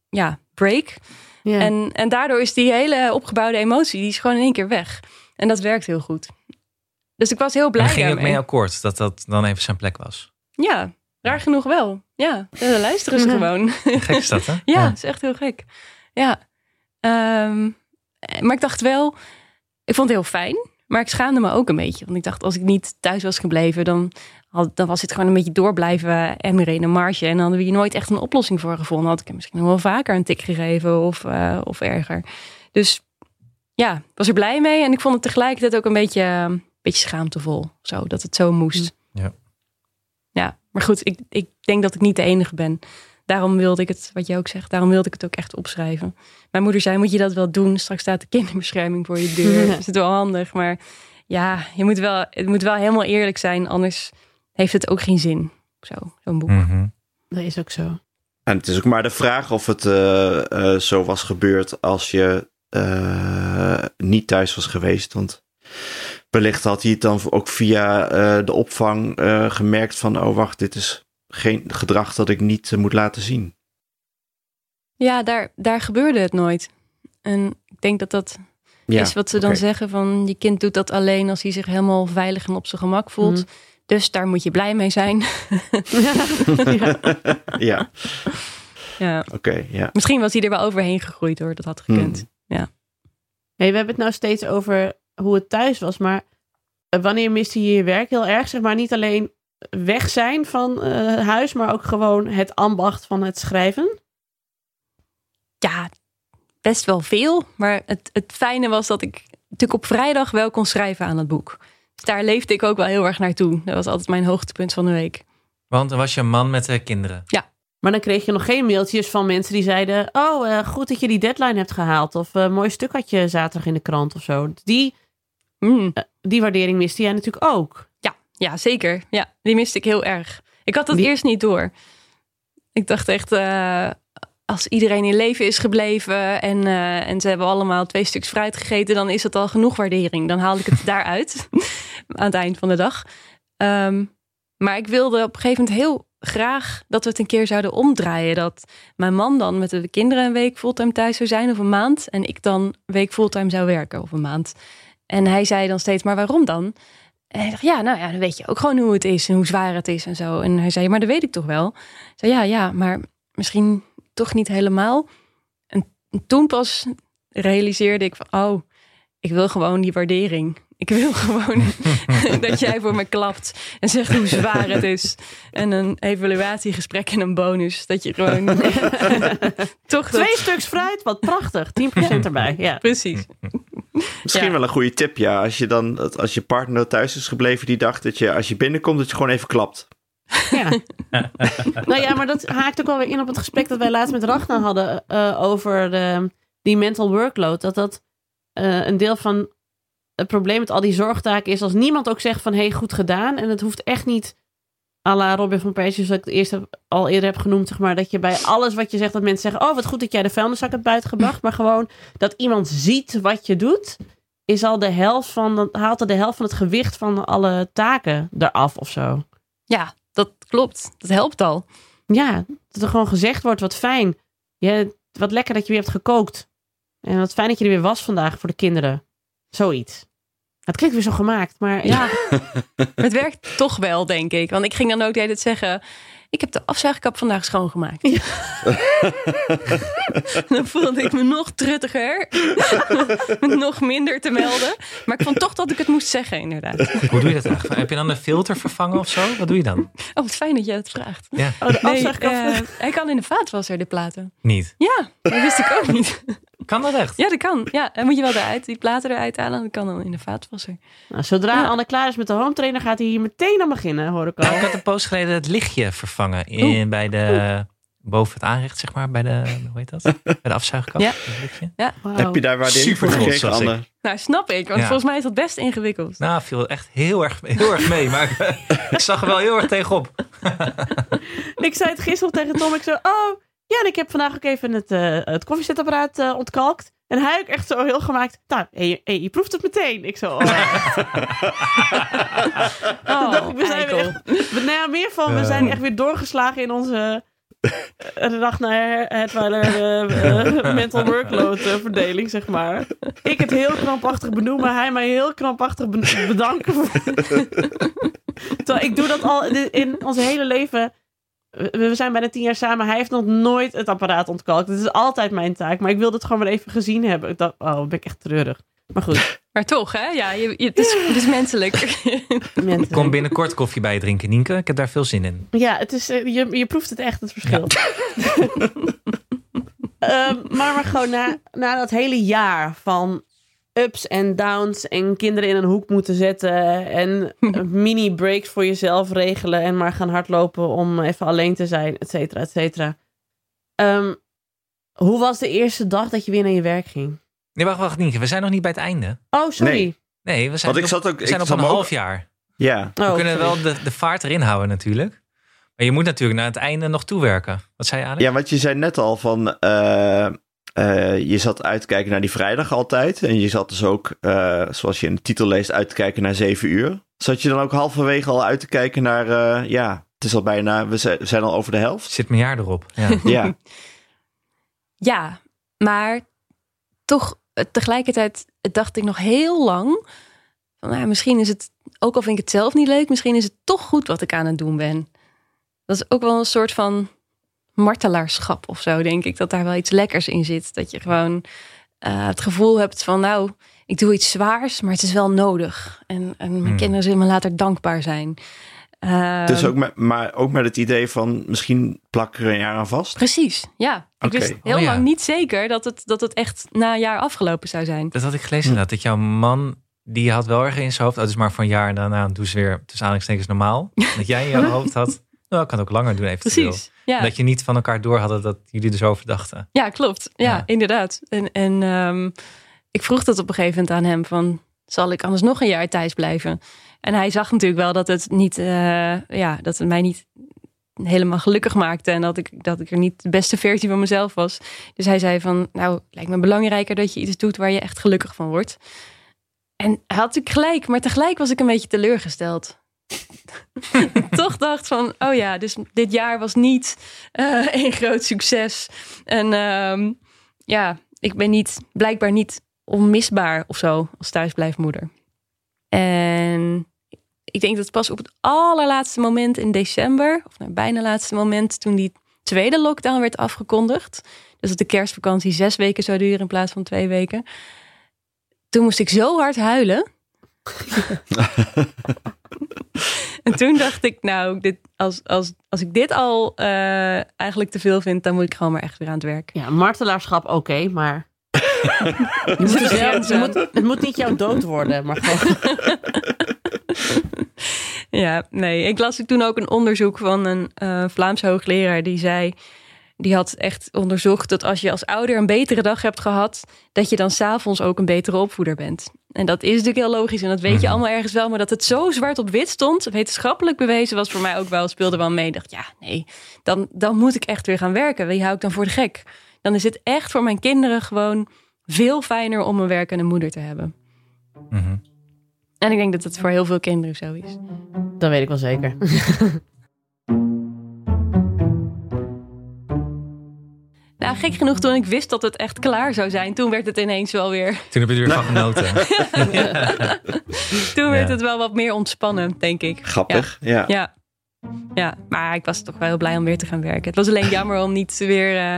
ja, break. Ja. En, en daardoor is die hele opgebouwde emotie, die is gewoon in één keer weg. En dat werkt heel goed. Dus ik was heel En blij daar ging je ook mee akkoord dat dat dan even zijn plek was. Ja, raar genoeg wel. Ja, dan luisteren ze Ja. gewoon. Gek is dat, hè? Ja, het is echt heel gek. Ja. Ehm, maar ik dacht wel, ik vond het heel fijn. Maar ik schaamde me ook een beetje. Want ik dacht, als ik niet thuis was gebleven, dan, dan was het gewoon een beetje door blijven emmeren in een marge. En dan hadden we hier nooit echt een oplossing voor gevonden. Had ik hem misschien nog wel vaker een tik gegeven of, eh, of erger. Dus ja, ik was er blij mee. En ik vond het tegelijkertijd ook een beetje, een beetje schaamtevol. Zo, dat het zo moest. Ja. Ja, maar goed, ik, ik denk dat ik niet de enige ben. Daarom wilde ik het, wat jij ook zegt, daarom wilde ik het ook echt opschrijven. Mijn moeder zei, moet je dat wel doen? Straks staat de kinderbescherming voor je deur. Dat is het wel handig, maar ja, je moet wel, het moet wel helemaal eerlijk zijn. Anders heeft het ook geen zin, zo, zo'n boek. Mhm. Dat is ook zo. En het is ook maar de vraag of het eh, eh, zo was gebeurd als je eh, niet thuis was geweest. Want wellicht had hij het dan ook via eh, de opvang eh, gemerkt van... oh wacht, dit is geen gedrag dat ik niet moet laten zien. Ja, daar, daar gebeurde het nooit. En ik denk dat dat Ja, is wat ze dan zeggen van... je kind doet dat alleen als hij zich helemaal veilig en op zijn gemak voelt. Mhm. Dus daar moet je blij mee zijn. ja. ja, ja. oké, ja. Misschien was hij er wel overheen gegroeid hoor, dat had gekund. Hmm. Hey, we hebben het nou steeds over hoe het thuis was, maar eh, wanneer miste je je werk heel erg? Zeg maar niet alleen weg zijn van eh, huis, maar ook gewoon het ambacht van het schrijven. ja, best wel veel. Maar het, het fijne was dat ik natuurlijk op vrijdag wel kon schrijven aan het boek. Daar leefde ik ook wel heel erg naartoe. Dat was altijd mijn hoogtepunt van de week. Want er was je een man met de kinderen. Maar dan kreeg je nog geen mailtjes van mensen die zeiden: Oh, eh, goed dat je die deadline hebt gehaald. Of eh, mooi stuk had je zaterdag in de krant of zo. Die, Mm, die waardering miste jij natuurlijk ook. ja, ja, zeker. Ja, die miste ik heel erg. Ik had het Die- eerst niet door. Ik dacht echt, eh, als iedereen in leven is gebleven en, uh, en ze hebben allemaal twee stuks fruit gegeten, dan is het al genoeg waardering. Dan haal ik het daaruit aan het eind van de dag. Um, maar ik wilde op een gegeven moment heel graag dat we het een keer zouden omdraaien. Dat mijn man dan met de kinderen een week fulltime thuis zou zijn of een maand. En ik dan een week fulltime zou werken of een maand. En hij zei dan steeds, maar waarom dan? En hij dacht, ja, nou ja, dan weet je ook gewoon hoe het is en hoe zwaar het is en zo. En hij zei, maar dat weet ik toch wel. Ik zei, ja, ja, maar misschien toch niet helemaal. En toen pas realiseerde ik oh, ik wil gewoon die waardering. Ik wil gewoon dat jij voor me klapt en zegt hoe zwaar het is. En een evaluatiegesprek en een bonus. Dat je gewoon toch Twee stuks fruit, wat prachtig. 10% erbij. Ja, precies. Misschien wel een goede tip, ja. Als je dan, als je partner thuis is gebleven die dacht dat je als je binnenkomt, dat je gewoon even klapt. Ja. nou ja, maar dat haakt ook wel weer in op het gesprek dat wij laatst met Ragnar hadden uh, over de, die mental workload. Dat dat uh, een deel van het probleem met al die zorgtaken is als niemand ook zegt van hey, goed gedaan. En het hoeft echt niet à la Robin van Persie, zoals ik het eerst al eerder heb genoemd, zeg maar, dat je bij alles wat je zegt, dat mensen zeggen, oh wat goed dat jij de vuilniszak hebt buiten gebracht. Maar gewoon dat iemand ziet wat je doet, is al de helft van, haalt er de helft van het gewicht van alle taken eraf of zo. Ja, dat klopt. Dat helpt al. Ja, dat er gewoon gezegd wordt, wat fijn. Je, wat lekker dat je weer hebt gekookt. En wat fijn dat je er weer was vandaag voor de kinderen. Zoiets. Het klinkt weer zo gemaakt, maar ja. het werkt toch wel, denk ik. Want ik ging dan ook de hele tijd zeggen... Ik heb de afzuigkap vandaag schoongemaakt. Ja. dan voelde ik me nog truttiger. Met nog minder te melden. Maar ik vond toch dat ik het moest zeggen, inderdaad. Hoe doe je dat eigenlijk? Heb je dan een filter vervangen of zo? Wat doe je dan? Oh, wat fijn dat je het vraagt. Ja. Oh, de afzuigkap. Nee, uh, hij kan in de vaatwasser, de platen. Niet? Ja, dat wist ik ook niet. Kan dat echt? Ja, dat kan. Ja, dan moet je wel eruit, die platen eruit halen. Dat kan dan in de vaatwasser. Nou, zodra ja. Anne klaar is met de home trainer, gaat hij hier meteen aan beginnen, hoor ik al. Nou, ik had een post geleden het lichtje vervangen in, bij de... Boven het aanrecht, zeg maar, bij de, hoe heet dat? Bij de afzuigkap. Ja. ja. Wow. Heb je daar waardering voor gekregen, Anne? Nou, snap ik. Want ja. volgens mij is dat best ingewikkeld. Nou, viel echt heel erg, heel erg mee. Maar ik zag er wel heel erg tegenop. ik zei het gisteren tegen Tom. Ik zo, oh, ja, en ik heb vandaag ook even het, uh, het koffiezetapparaat uh, ontkalkt. En hij ook echt zo heel gemaakt. Nou, hey, hey, je proeft het meteen. Ik zo. Oh, oh dacht ik, we zijn weer echt, nou ja, meer van, we zijn echt weer doorgeslagen in onze de dag naar het uh, mental workload verdeling, zeg maar. Ik het heel krampachtig benoemen, hij mij heel krampachtig bedanken. Terwijl ik doe dat al in ons hele leven we zijn bijna tien jaar samen. Hij heeft nog nooit het apparaat ontkalkt. Het is altijd mijn taak. Maar ik wilde het gewoon wel even gezien hebben. Ik dacht, oh, ben ik echt treurig. Maar goed. Maar toch, hè? Ja, je, je, het, is, het is menselijk. menselijk. Kom binnenkort koffie bij je drinken, Nienke. Ik heb daar veel zin in. Ja, het is, je, je proeft het echt, het verschil. Ja. um, maar, maar gewoon na, na dat hele jaar van ups en downs en kinderen in een hoek moeten zetten en mini breaks voor jezelf regelen en maar gaan hardlopen om even alleen te zijn, et cetera, et cetera. Um, hoe was de eerste dag dat je weer naar je werk ging? Nee, wacht, wacht, niet. We zijn nog niet bij het einde. Oh, sorry. Nee, nee we zijn, Want ik op, zat ook, we zijn ik op een ook, half jaar. Ja. We Oh, kunnen sorry. wel de, de vaart erin houden natuurlijk. Maar je moet natuurlijk naar het einde nog toewerken. Wat zei je, Alex? Ja, want je zei net al van... Uh, uh, je zat uit te kijken naar die vrijdag altijd. En je zat dus ook, uh, zoals je in de titel leest, uit te kijken naar zeven uur. Zat je dan ook halverwege al uit te kijken naar... Uh, ja, het is al bijna... We zijn, we zijn al over de helft. Zit mijn jaar erop. Ja. ja. ja, maar toch tegelijkertijd dacht ik nog heel lang... Van, nou, misschien is het, ook al vind ik het zelf niet leuk... misschien is het toch goed wat ik aan het doen ben. Dat is ook wel een soort van martelaarschap of zo, denk ik. Dat daar wel iets lekkers in zit. Dat je gewoon uh, het gevoel hebt van, nou, ik doe iets zwaars, maar het is wel nodig. En, en mijn Hmm. kinderen zullen me later dankbaar zijn. Uh, Dus ook met, maar ook met het idee van misschien plak er een jaar aan vast. Precies, ja. Ik wist heel Oh, ja. lang niet zeker dat het, dat het echt na een jaar afgelopen zou zijn. Dat had ik gelezen inderdaad. Dat jouw man, die had wel erg in zijn hoofd. Oh, dus maar van een jaar daarna doen ze weer tussen aanhalingstekens normaal. dat jij in je hoofd had, nou, ik kan het ook langer doen eventueel. Precies, ja. Dat je niet van elkaar door hadden dat jullie er zo over dachten. Ja, klopt. Ja, Ja. inderdaad. En, en ehm, ik vroeg dat op een gegeven moment aan hem van... zal ik anders nog een jaar thuis blijven? En hij zag natuurlijk wel dat het niet... eh, ja, dat het mij niet, helemaal gelukkig maakte. En dat ik, dat ik er niet de beste versie van mezelf was. Dus hij zei van, nou, lijkt me belangrijker dat je iets doet waar je echt gelukkig van wordt. En hij had natuurlijk gelijk, maar tegelijk was ik een beetje teleurgesteld. Toch dacht van, oh ja, dus dit jaar was niet een groot succes. En uh, ja, ik ben niet, blijkbaar niet onmisbaar of zo als thuisblijfmoeder. En ik denk dat pas op het allerlaatste moment in december, of nou, bijna laatste moment, toen die tweede lockdown werd afgekondigd. Dus dat de kerstvakantie zes weken zou duren in plaats van twee weken. Toen moest ik zo hard huilen. en toen dacht ik, nou, dit, als, als, als ik dit al uh, eigenlijk te veel vind, dan moet ik gewoon maar echt weer aan het werk. Ja, martelaarschap oké, maar. je moet dus, het, moet, het moet niet jouw dood worden, maar gewoon. ja, nee. Ik las toen ook een onderzoek van een uh, Vlaamse hoogleraar die zei. Die had echt onderzocht dat als je als ouder een betere dag hebt gehad, dat je dan s'avonds ook een betere opvoeder bent. En dat is natuurlijk heel logisch en dat weet je mhm. allemaal ergens wel. Maar dat het zo zwart op wit stond, wetenschappelijk bewezen, was voor mij ook wel, speelde wel mee. Ik dacht, ja, nee, dan, dan moet ik echt weer gaan werken. Wie hou ik dan voor de gek? Dan is het echt voor mijn kinderen gewoon veel fijner om een werkende moeder te hebben. Mhm. En ik denk dat het voor heel veel kinderen zo is. Dat weet ik wel zeker. Nou, gek genoeg, toen ik wist dat het echt klaar zou zijn, toen werd het ineens wel weer. Toen heb je er weer van genoten. Toen werd het wel wat meer ontspannen, denk ik. Grappig, ja. ja. ja. maar ik was toch wel heel blij om weer te gaan werken. Het was alleen jammer om niet weer uh,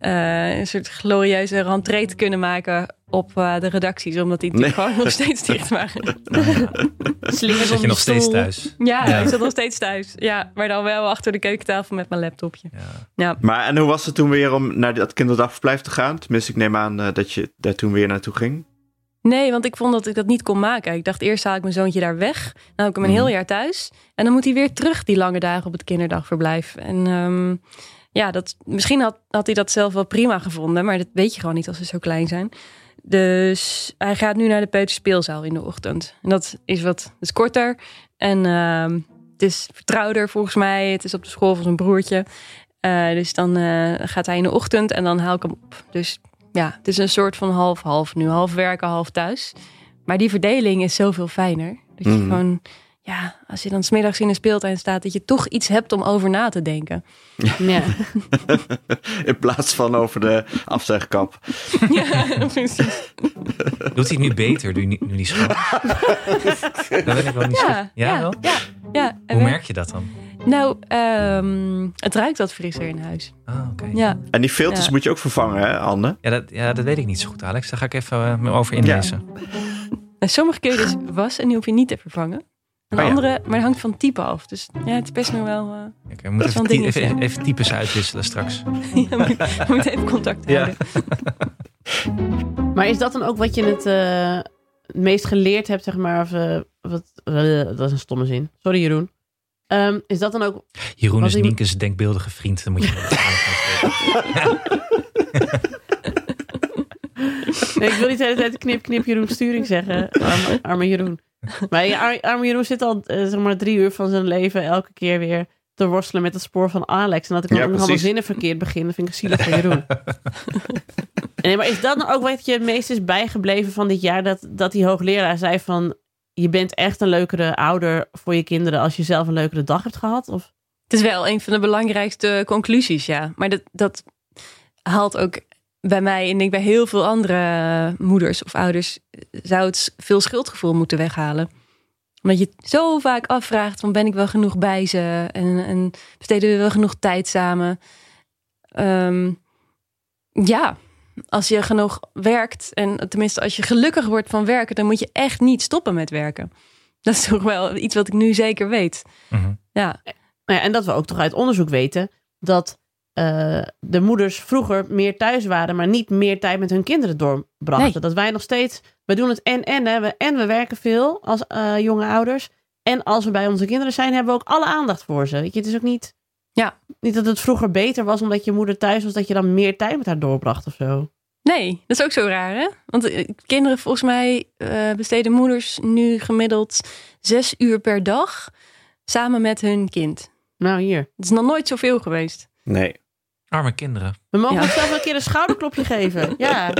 uh, een soort glorieuze rentree te kunnen maken op uh, de redacties, omdat die nee. gewoon nog steeds dicht waren. Slinger zit je nog steeds thuis? Ja, ja, ik zat nog steeds thuis. Ja, maar dan wel achter de keukentafel met mijn laptopje. Ja. ja. Maar en hoe was het toen weer om naar dat kinderdagverblijf te gaan? Tenminste, ik neem aan uh, dat je daar toen weer naartoe ging. Nee, want ik vond dat ik dat niet kon maken. Ik dacht eerst haal ik mijn zoontje daar weg. Dan heb ik hem een heel mhm. jaar thuis. En dan moet hij weer terug die lange dagen op het kinderdagverblijf. En um, ja, dat, misschien had, had hij dat zelf wel prima gevonden. Maar dat weet je gewoon niet als ze zo klein zijn. Dus hij gaat nu naar de peuterspeelzaal in de ochtend. En dat is wat is korter. En uh, het is vertrouwder volgens mij. Het is op de school van zijn broertje. Uh, dus dan uh, gaat hij in de ochtend en dan haal ik hem op. Dus ja, het is een soort van half-half nu. Half werken, half thuis. Maar die verdeling is zoveel fijner. Dat je mm. gewoon ja, als je dan smiddags in een speeltuin staat, dat je toch iets hebt om over na te denken. Ja. in plaats van over de afzegkap. ja, precies. Doet hij nu beter, nu, nu die school? dat ben ik wel niet ja, ja, ja, ja, ja. Hoe merk je dat dan? Nou, um, het ruikt wat frisser in huis. Ah, oké. Ja. En die filters moet je ook vervangen, hè, Anne? Ja dat, ja, dat weet ik niet zo goed, Alex. Daar ga ik even uh, over inlezen. Ja. Sommige kun je dus wassen en die hoef je niet te vervangen. Een oh, andere, maar het hangt van type af. Dus ja, het is best nog wel. Uh, okay, we moeten even, even, even, types uitwisselen straks. ja, we, moeten even contact houden. maar is dat dan ook wat je het, uh, het meest geleerd hebt, zeg maar? Of, uh, wat, dat is een stomme zin. Sorry, Jeroen. Um, is dat dan ook. Jeroen is Nienke's denkbeeldige vriend. Dan moet je. nee, ik wil niet de hele tijd knip, knip Jeroen Sturing zeggen. Arme, arme Jeroen. Maar arme Jeroen zit al uh, zeg maar drie uur van zijn leven elke keer weer te worstelen met het spoor van Alex. En dat ik dan ja, nog allemaal zinnen verkeerd begin, dat vind ik zielig van Jeroen. nee, maar is dat nou ook wat je het meest is bijgebleven van dit jaar? Dat, dat die hoogleraar zei van, je bent echt een leukere ouder voor je kinderen als je zelf een leukere dag hebt gehad? Of? Het is wel een van de belangrijkste conclusies, ja. Maar dat, dat haalt ook bij mij en ik bij heel veel andere moeders of ouders zou het veel schuldgevoel moeten weghalen. Omdat je zo vaak afvraagt van ben ik wel genoeg bij ze en, en besteden we wel genoeg tijd samen. Um, ja, als je genoeg werkt en tenminste als je gelukkig wordt van werken, dan moet je echt niet stoppen met werken. Dat is toch wel iets wat ik nu zeker weet. Mhm. Ja. ja. En dat we ook toch uit onderzoek weten dat uh, de moeders vroeger meer thuis waren, maar niet meer tijd met hun kinderen doorbrachten. Dat wij nog steeds, we doen het en en, hè, en we werken veel als uh, jonge ouders. En als we bij onze kinderen zijn, hebben we ook alle aandacht voor ze. Weet je, het is ook niet, ja. niet dat het vroeger beter was omdat je moeder thuis was, dat je dan meer tijd met haar doorbracht of zo. Nee, dat is ook zo raar, hè? Want eh, kinderen, volgens mij besteden moeders nu gemiddeld zes uur per dag samen met hun kind. Nou, hier. Het is nog nooit zoveel geweest. Nee. Arme kinderen. We mogen Ja. onszelf een keer een schouderklopje geven. Ja,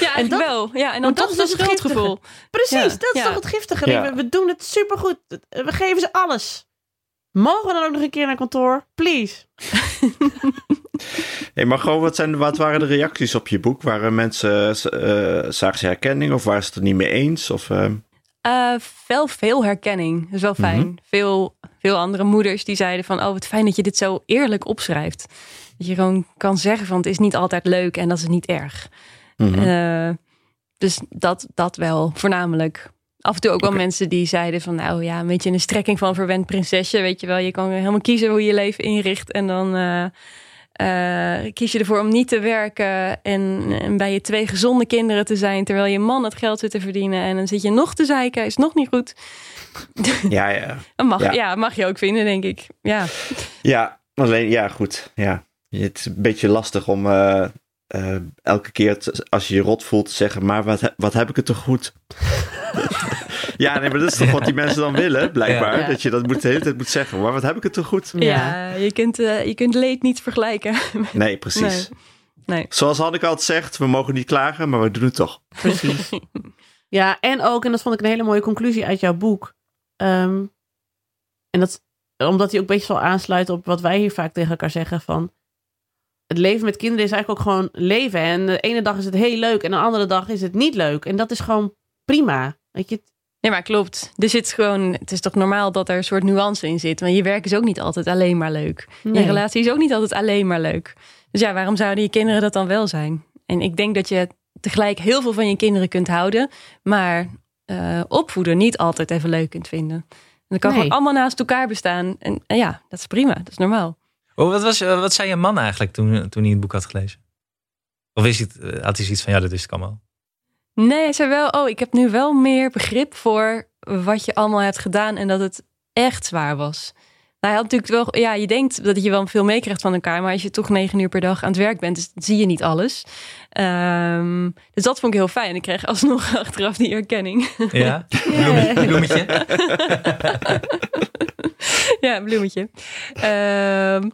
Ja, en dat- wel. Ja, en dan dat toch is het schuldgevoel. precies. Ja. Dat is Ja. toch het giftige. Ja. We, we doen het supergoed. We geven ze alles. Mogen we dan ook nog een keer naar kantoor? Please. Hey, maar gewoon, wat, zijn, wat waren de reacties op je boek? Waren mensen, eh zagen ze herkenning of waren ze het er niet mee eens? Of, eh, Eh, wel veel herkenning. Dat is wel fijn. Mhm. veel, veel andere moeders die zeiden van... oh, wat fijn dat je dit zo eerlijk opschrijft. Dat je gewoon kan zeggen van... het is niet altijd leuk en dat is niet erg. mhm. Eh, dus dat, dat wel, voornamelijk. Af en toe ook wel mensen die zeiden van... nou ja, een beetje een strekking van verwend prinsesje. Weet je wel, je kan helemaal kiezen hoe je leven inricht. En dan eh, eh, kies je ervoor om niet te werken... En, en bij je twee gezonde kinderen te zijn... terwijl je man het geld zit te verdienen. En dan zit je nog te zeiken, is nog niet goed. ja, ja. Mag, Ja. ja. mag je ook vinden, denk ik. Ja, Ja, alleen, ja, goed. Ja. Het is een beetje lastig om eh, eh, elke keer te- als je je rot voelt te zeggen, maar wat, he- wat heb ik het toch goed? ja, nee, maar dat is toch wat die mensen dan willen, blijkbaar. Ja. Dat je dat moet, de hele tijd moet zeggen, maar wat heb ik het toch goed? ja. je, kunt, eh, je kunt leed niet vergelijken. Nee, precies. Nee. Nee. Zoals Hanneke altijd zegt, we mogen niet klagen, maar we doen het toch. Precies. ja, en ook, en dat vond ik een hele mooie conclusie uit jouw boek. Ehm, en dat, omdat hij ook best wel aansluit op wat wij hier vaak tegen elkaar zeggen van... Het leven met kinderen is eigenlijk ook gewoon leven. En de ene dag is het heel leuk en de andere dag is het niet leuk. En dat is gewoon prima. Weet je, Nee, maar klopt. Er zit gewoon, het is toch normaal dat er een soort nuance in zit. Want je werk is ook niet altijd alleen maar leuk. Je relatie is ook niet altijd alleen maar leuk. Dus ja, waarom zouden je kinderen dat dan wel zijn? En ik denk dat je tegelijk heel veel van je kinderen kunt houden, maar eh, opvoeden niet altijd even leuk kunt vinden. En dat kan Nee. gewoon allemaal naast elkaar bestaan. En, en ja, dat is prima. Dat is normaal. Oh, wat, was, eh, wat zei je man eigenlijk toen, toen hij het boek had gelezen? Of is het, eh, had hij zoiets van, ja, dat wist ik allemaal. Nee, hij zei wel, oh, ik heb nu wel meer begrip voor wat je allemaal hebt gedaan en dat het echt zwaar was. Nou, hij had natuurlijk wel, ja, je denkt dat je wel veel meekrijgt van elkaar, maar als je toch negen uur per dag aan het werk bent, dus zie je niet alles. Ehm, dus dat vond ik heel fijn. Ik kreeg alsnog achteraf die erkenning. Ja? Bloemetje? bloemetje? ja, bloemetje. Ehm,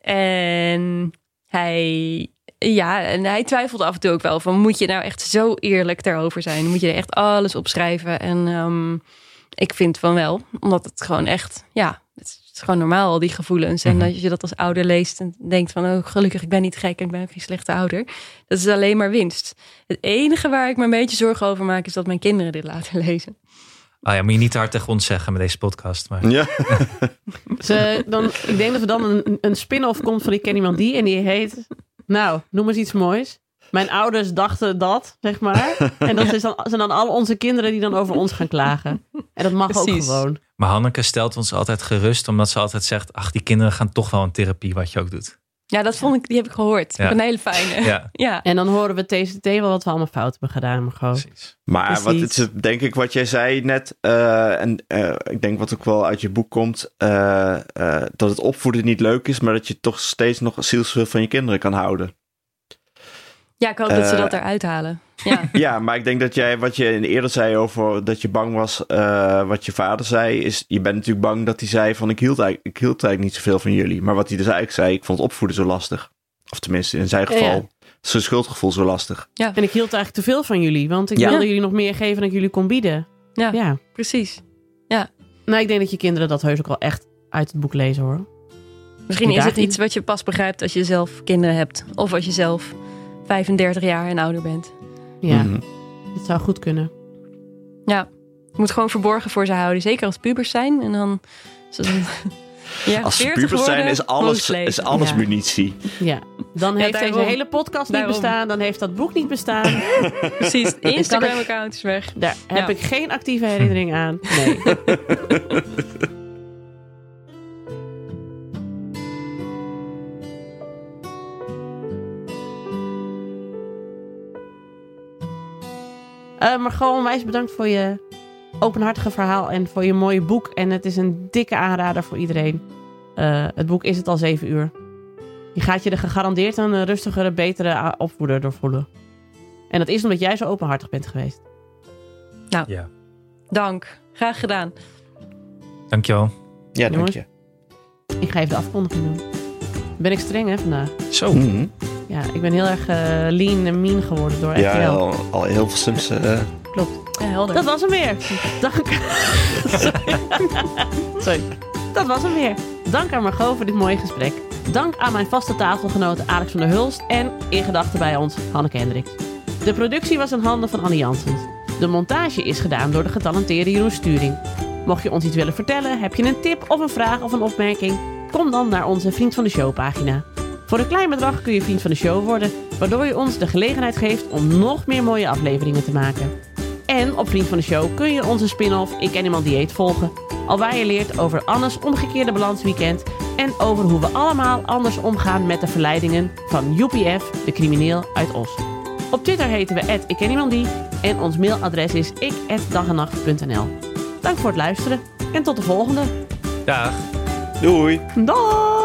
en hij, ja, en hij twijfelde af en toe ook wel van, moet je nou echt zo eerlijk daarover zijn? Moet je er echt alles op schrijven? En ehm, ik vind van wel, omdat het gewoon echt, ja, is gewoon normaal, al die gevoelens. En Mhm. als je dat als ouder leest en denkt van, oh gelukkig, ik ben niet gek en ik ben ook geen slechte ouder. Dat is alleen maar winst. Het enige waar ik me een beetje zorgen over maak, is dat mijn kinderen dit laten lezen. Oh ja, moet je niet te hard tegen ons zeggen met deze podcast. Maar... Ja, Ze, dan, ik denk dat er dan een, een spin-off komt van Ik ken iemand die. En die heet, nou, noem eens iets moois. Mijn ouders dachten dat, zeg maar. En dat is dan, zijn dan al onze kinderen die dan over ons gaan klagen. En dat mag ook Precies. gewoon. maar Hanneke stelt ons altijd gerust, omdat ze altijd zegt, ach, die kinderen gaan toch wel een therapie, wat je ook doet. Ja, dat vond ik, die heb ik gehoord. Ja. Een hele fijne. Ja, Ja. En dan horen we TCT wel wat we allemaal fout hebben gedaan. Maar gewoon. precies. maar wat het is denk ik wat jij zei net, eh, en eh, ik denk wat ook wel uit je boek komt, eh, eh, dat het opvoeden niet leuk is, maar dat je toch steeds nog zielsveel van je kinderen kan houden. Ja, ik hoop dat ze Eh, dat eruit halen. Ja, Ja, maar ik denk dat jij, wat je eerder zei over dat je bang was, eh, wat je vader zei, is je bent natuurlijk bang dat hij zei van ik hield, eigenlijk, ik hield eigenlijk niet zoveel van jullie. Maar wat hij dus eigenlijk zei, ik vond opvoeden zo lastig. Of tenminste, in zijn Ja, geval, ja. zijn schuldgevoel zo lastig. En ik hield eigenlijk te veel van jullie. Want ik Ja. wilde jullie nog meer geven dan ik jullie kon bieden. ja, Ja. precies. Nou, ik denk dat je kinderen dat heus ook wel echt uit het boek lezen hoor. Misschien is het iets wat je pas begrijpt als je zelf kinderen hebt. Of als je zelf 35 jaar en ouder bent. Ja, Mhm. dat zou goed kunnen. Ja, je moet gewoon verborgen voor ze houden. Zeker als pubers zijn. En dan... Ja, Als ze 40 pubers zijn, is alles, is alles Ja. munitie. Ja, dan Ja, heeft daarom. deze hele podcast niet bestaan. Dan heeft dat boek niet bestaan. Precies, Instagram-account is weg. Daar heb Ja. ik geen actieve herinnering aan. Nee. Eh, maar gewoon onwijs bedankt voor je openhartige verhaal en voor je mooie boek. En het is een dikke aanrader voor iedereen. Eh, het boek is het al zeven uur. Je gaat je er gegarandeerd een rustigere, betere opvoeder door voelen. En dat is omdat jij zo openhartig bent geweest. Ja. Dank. Graag gedaan. Dankjewel. Ja, dank je. Ik ga even de afkondiging doen. Ben ik streng hè vandaag? Zo. Mhm. Ja, ik ben heel erg eh, lean en mean geworden door Ja, RTL. al, al heel veel soms. eh, Klopt. Ja, helder. Dat was hem weer. Dank. Sorry. Sorry. Dat was hem weer. Dank aan Margot voor dit mooie gesprek. Dank aan mijn vaste tafelgenoten Alex van der Hulst en in gedachten bij ons Hanneke Hendricks. De productie was in handen van Annie Janssens. De montage is gedaan door de getalenteerde Jeroen Sturing. Mocht je ons iets willen vertellen, heb je een tip of een vraag of een opmerking? Kom dan naar onze Vriend van de Show pagina. Voor een klein bedrag kun je Vriend van de Show worden, waardoor je ons de gelegenheid geeft om nog meer mooie afleveringen te maken. En op Vriend van de Show kun je onze spin-off Ik Ken Iemand Dieet volgen. Alwaar je leert over Annes omgekeerde balansweekend en over hoe we allemaal anders omgaan met de verleidingen van UPF, de crimineel uit Os. Op Twitter heten we Ik Ken Iemand Die en ons mailadres is ik@dagenacht.nl. Dank voor het luisteren en tot de volgende. Dag. doei! Dag!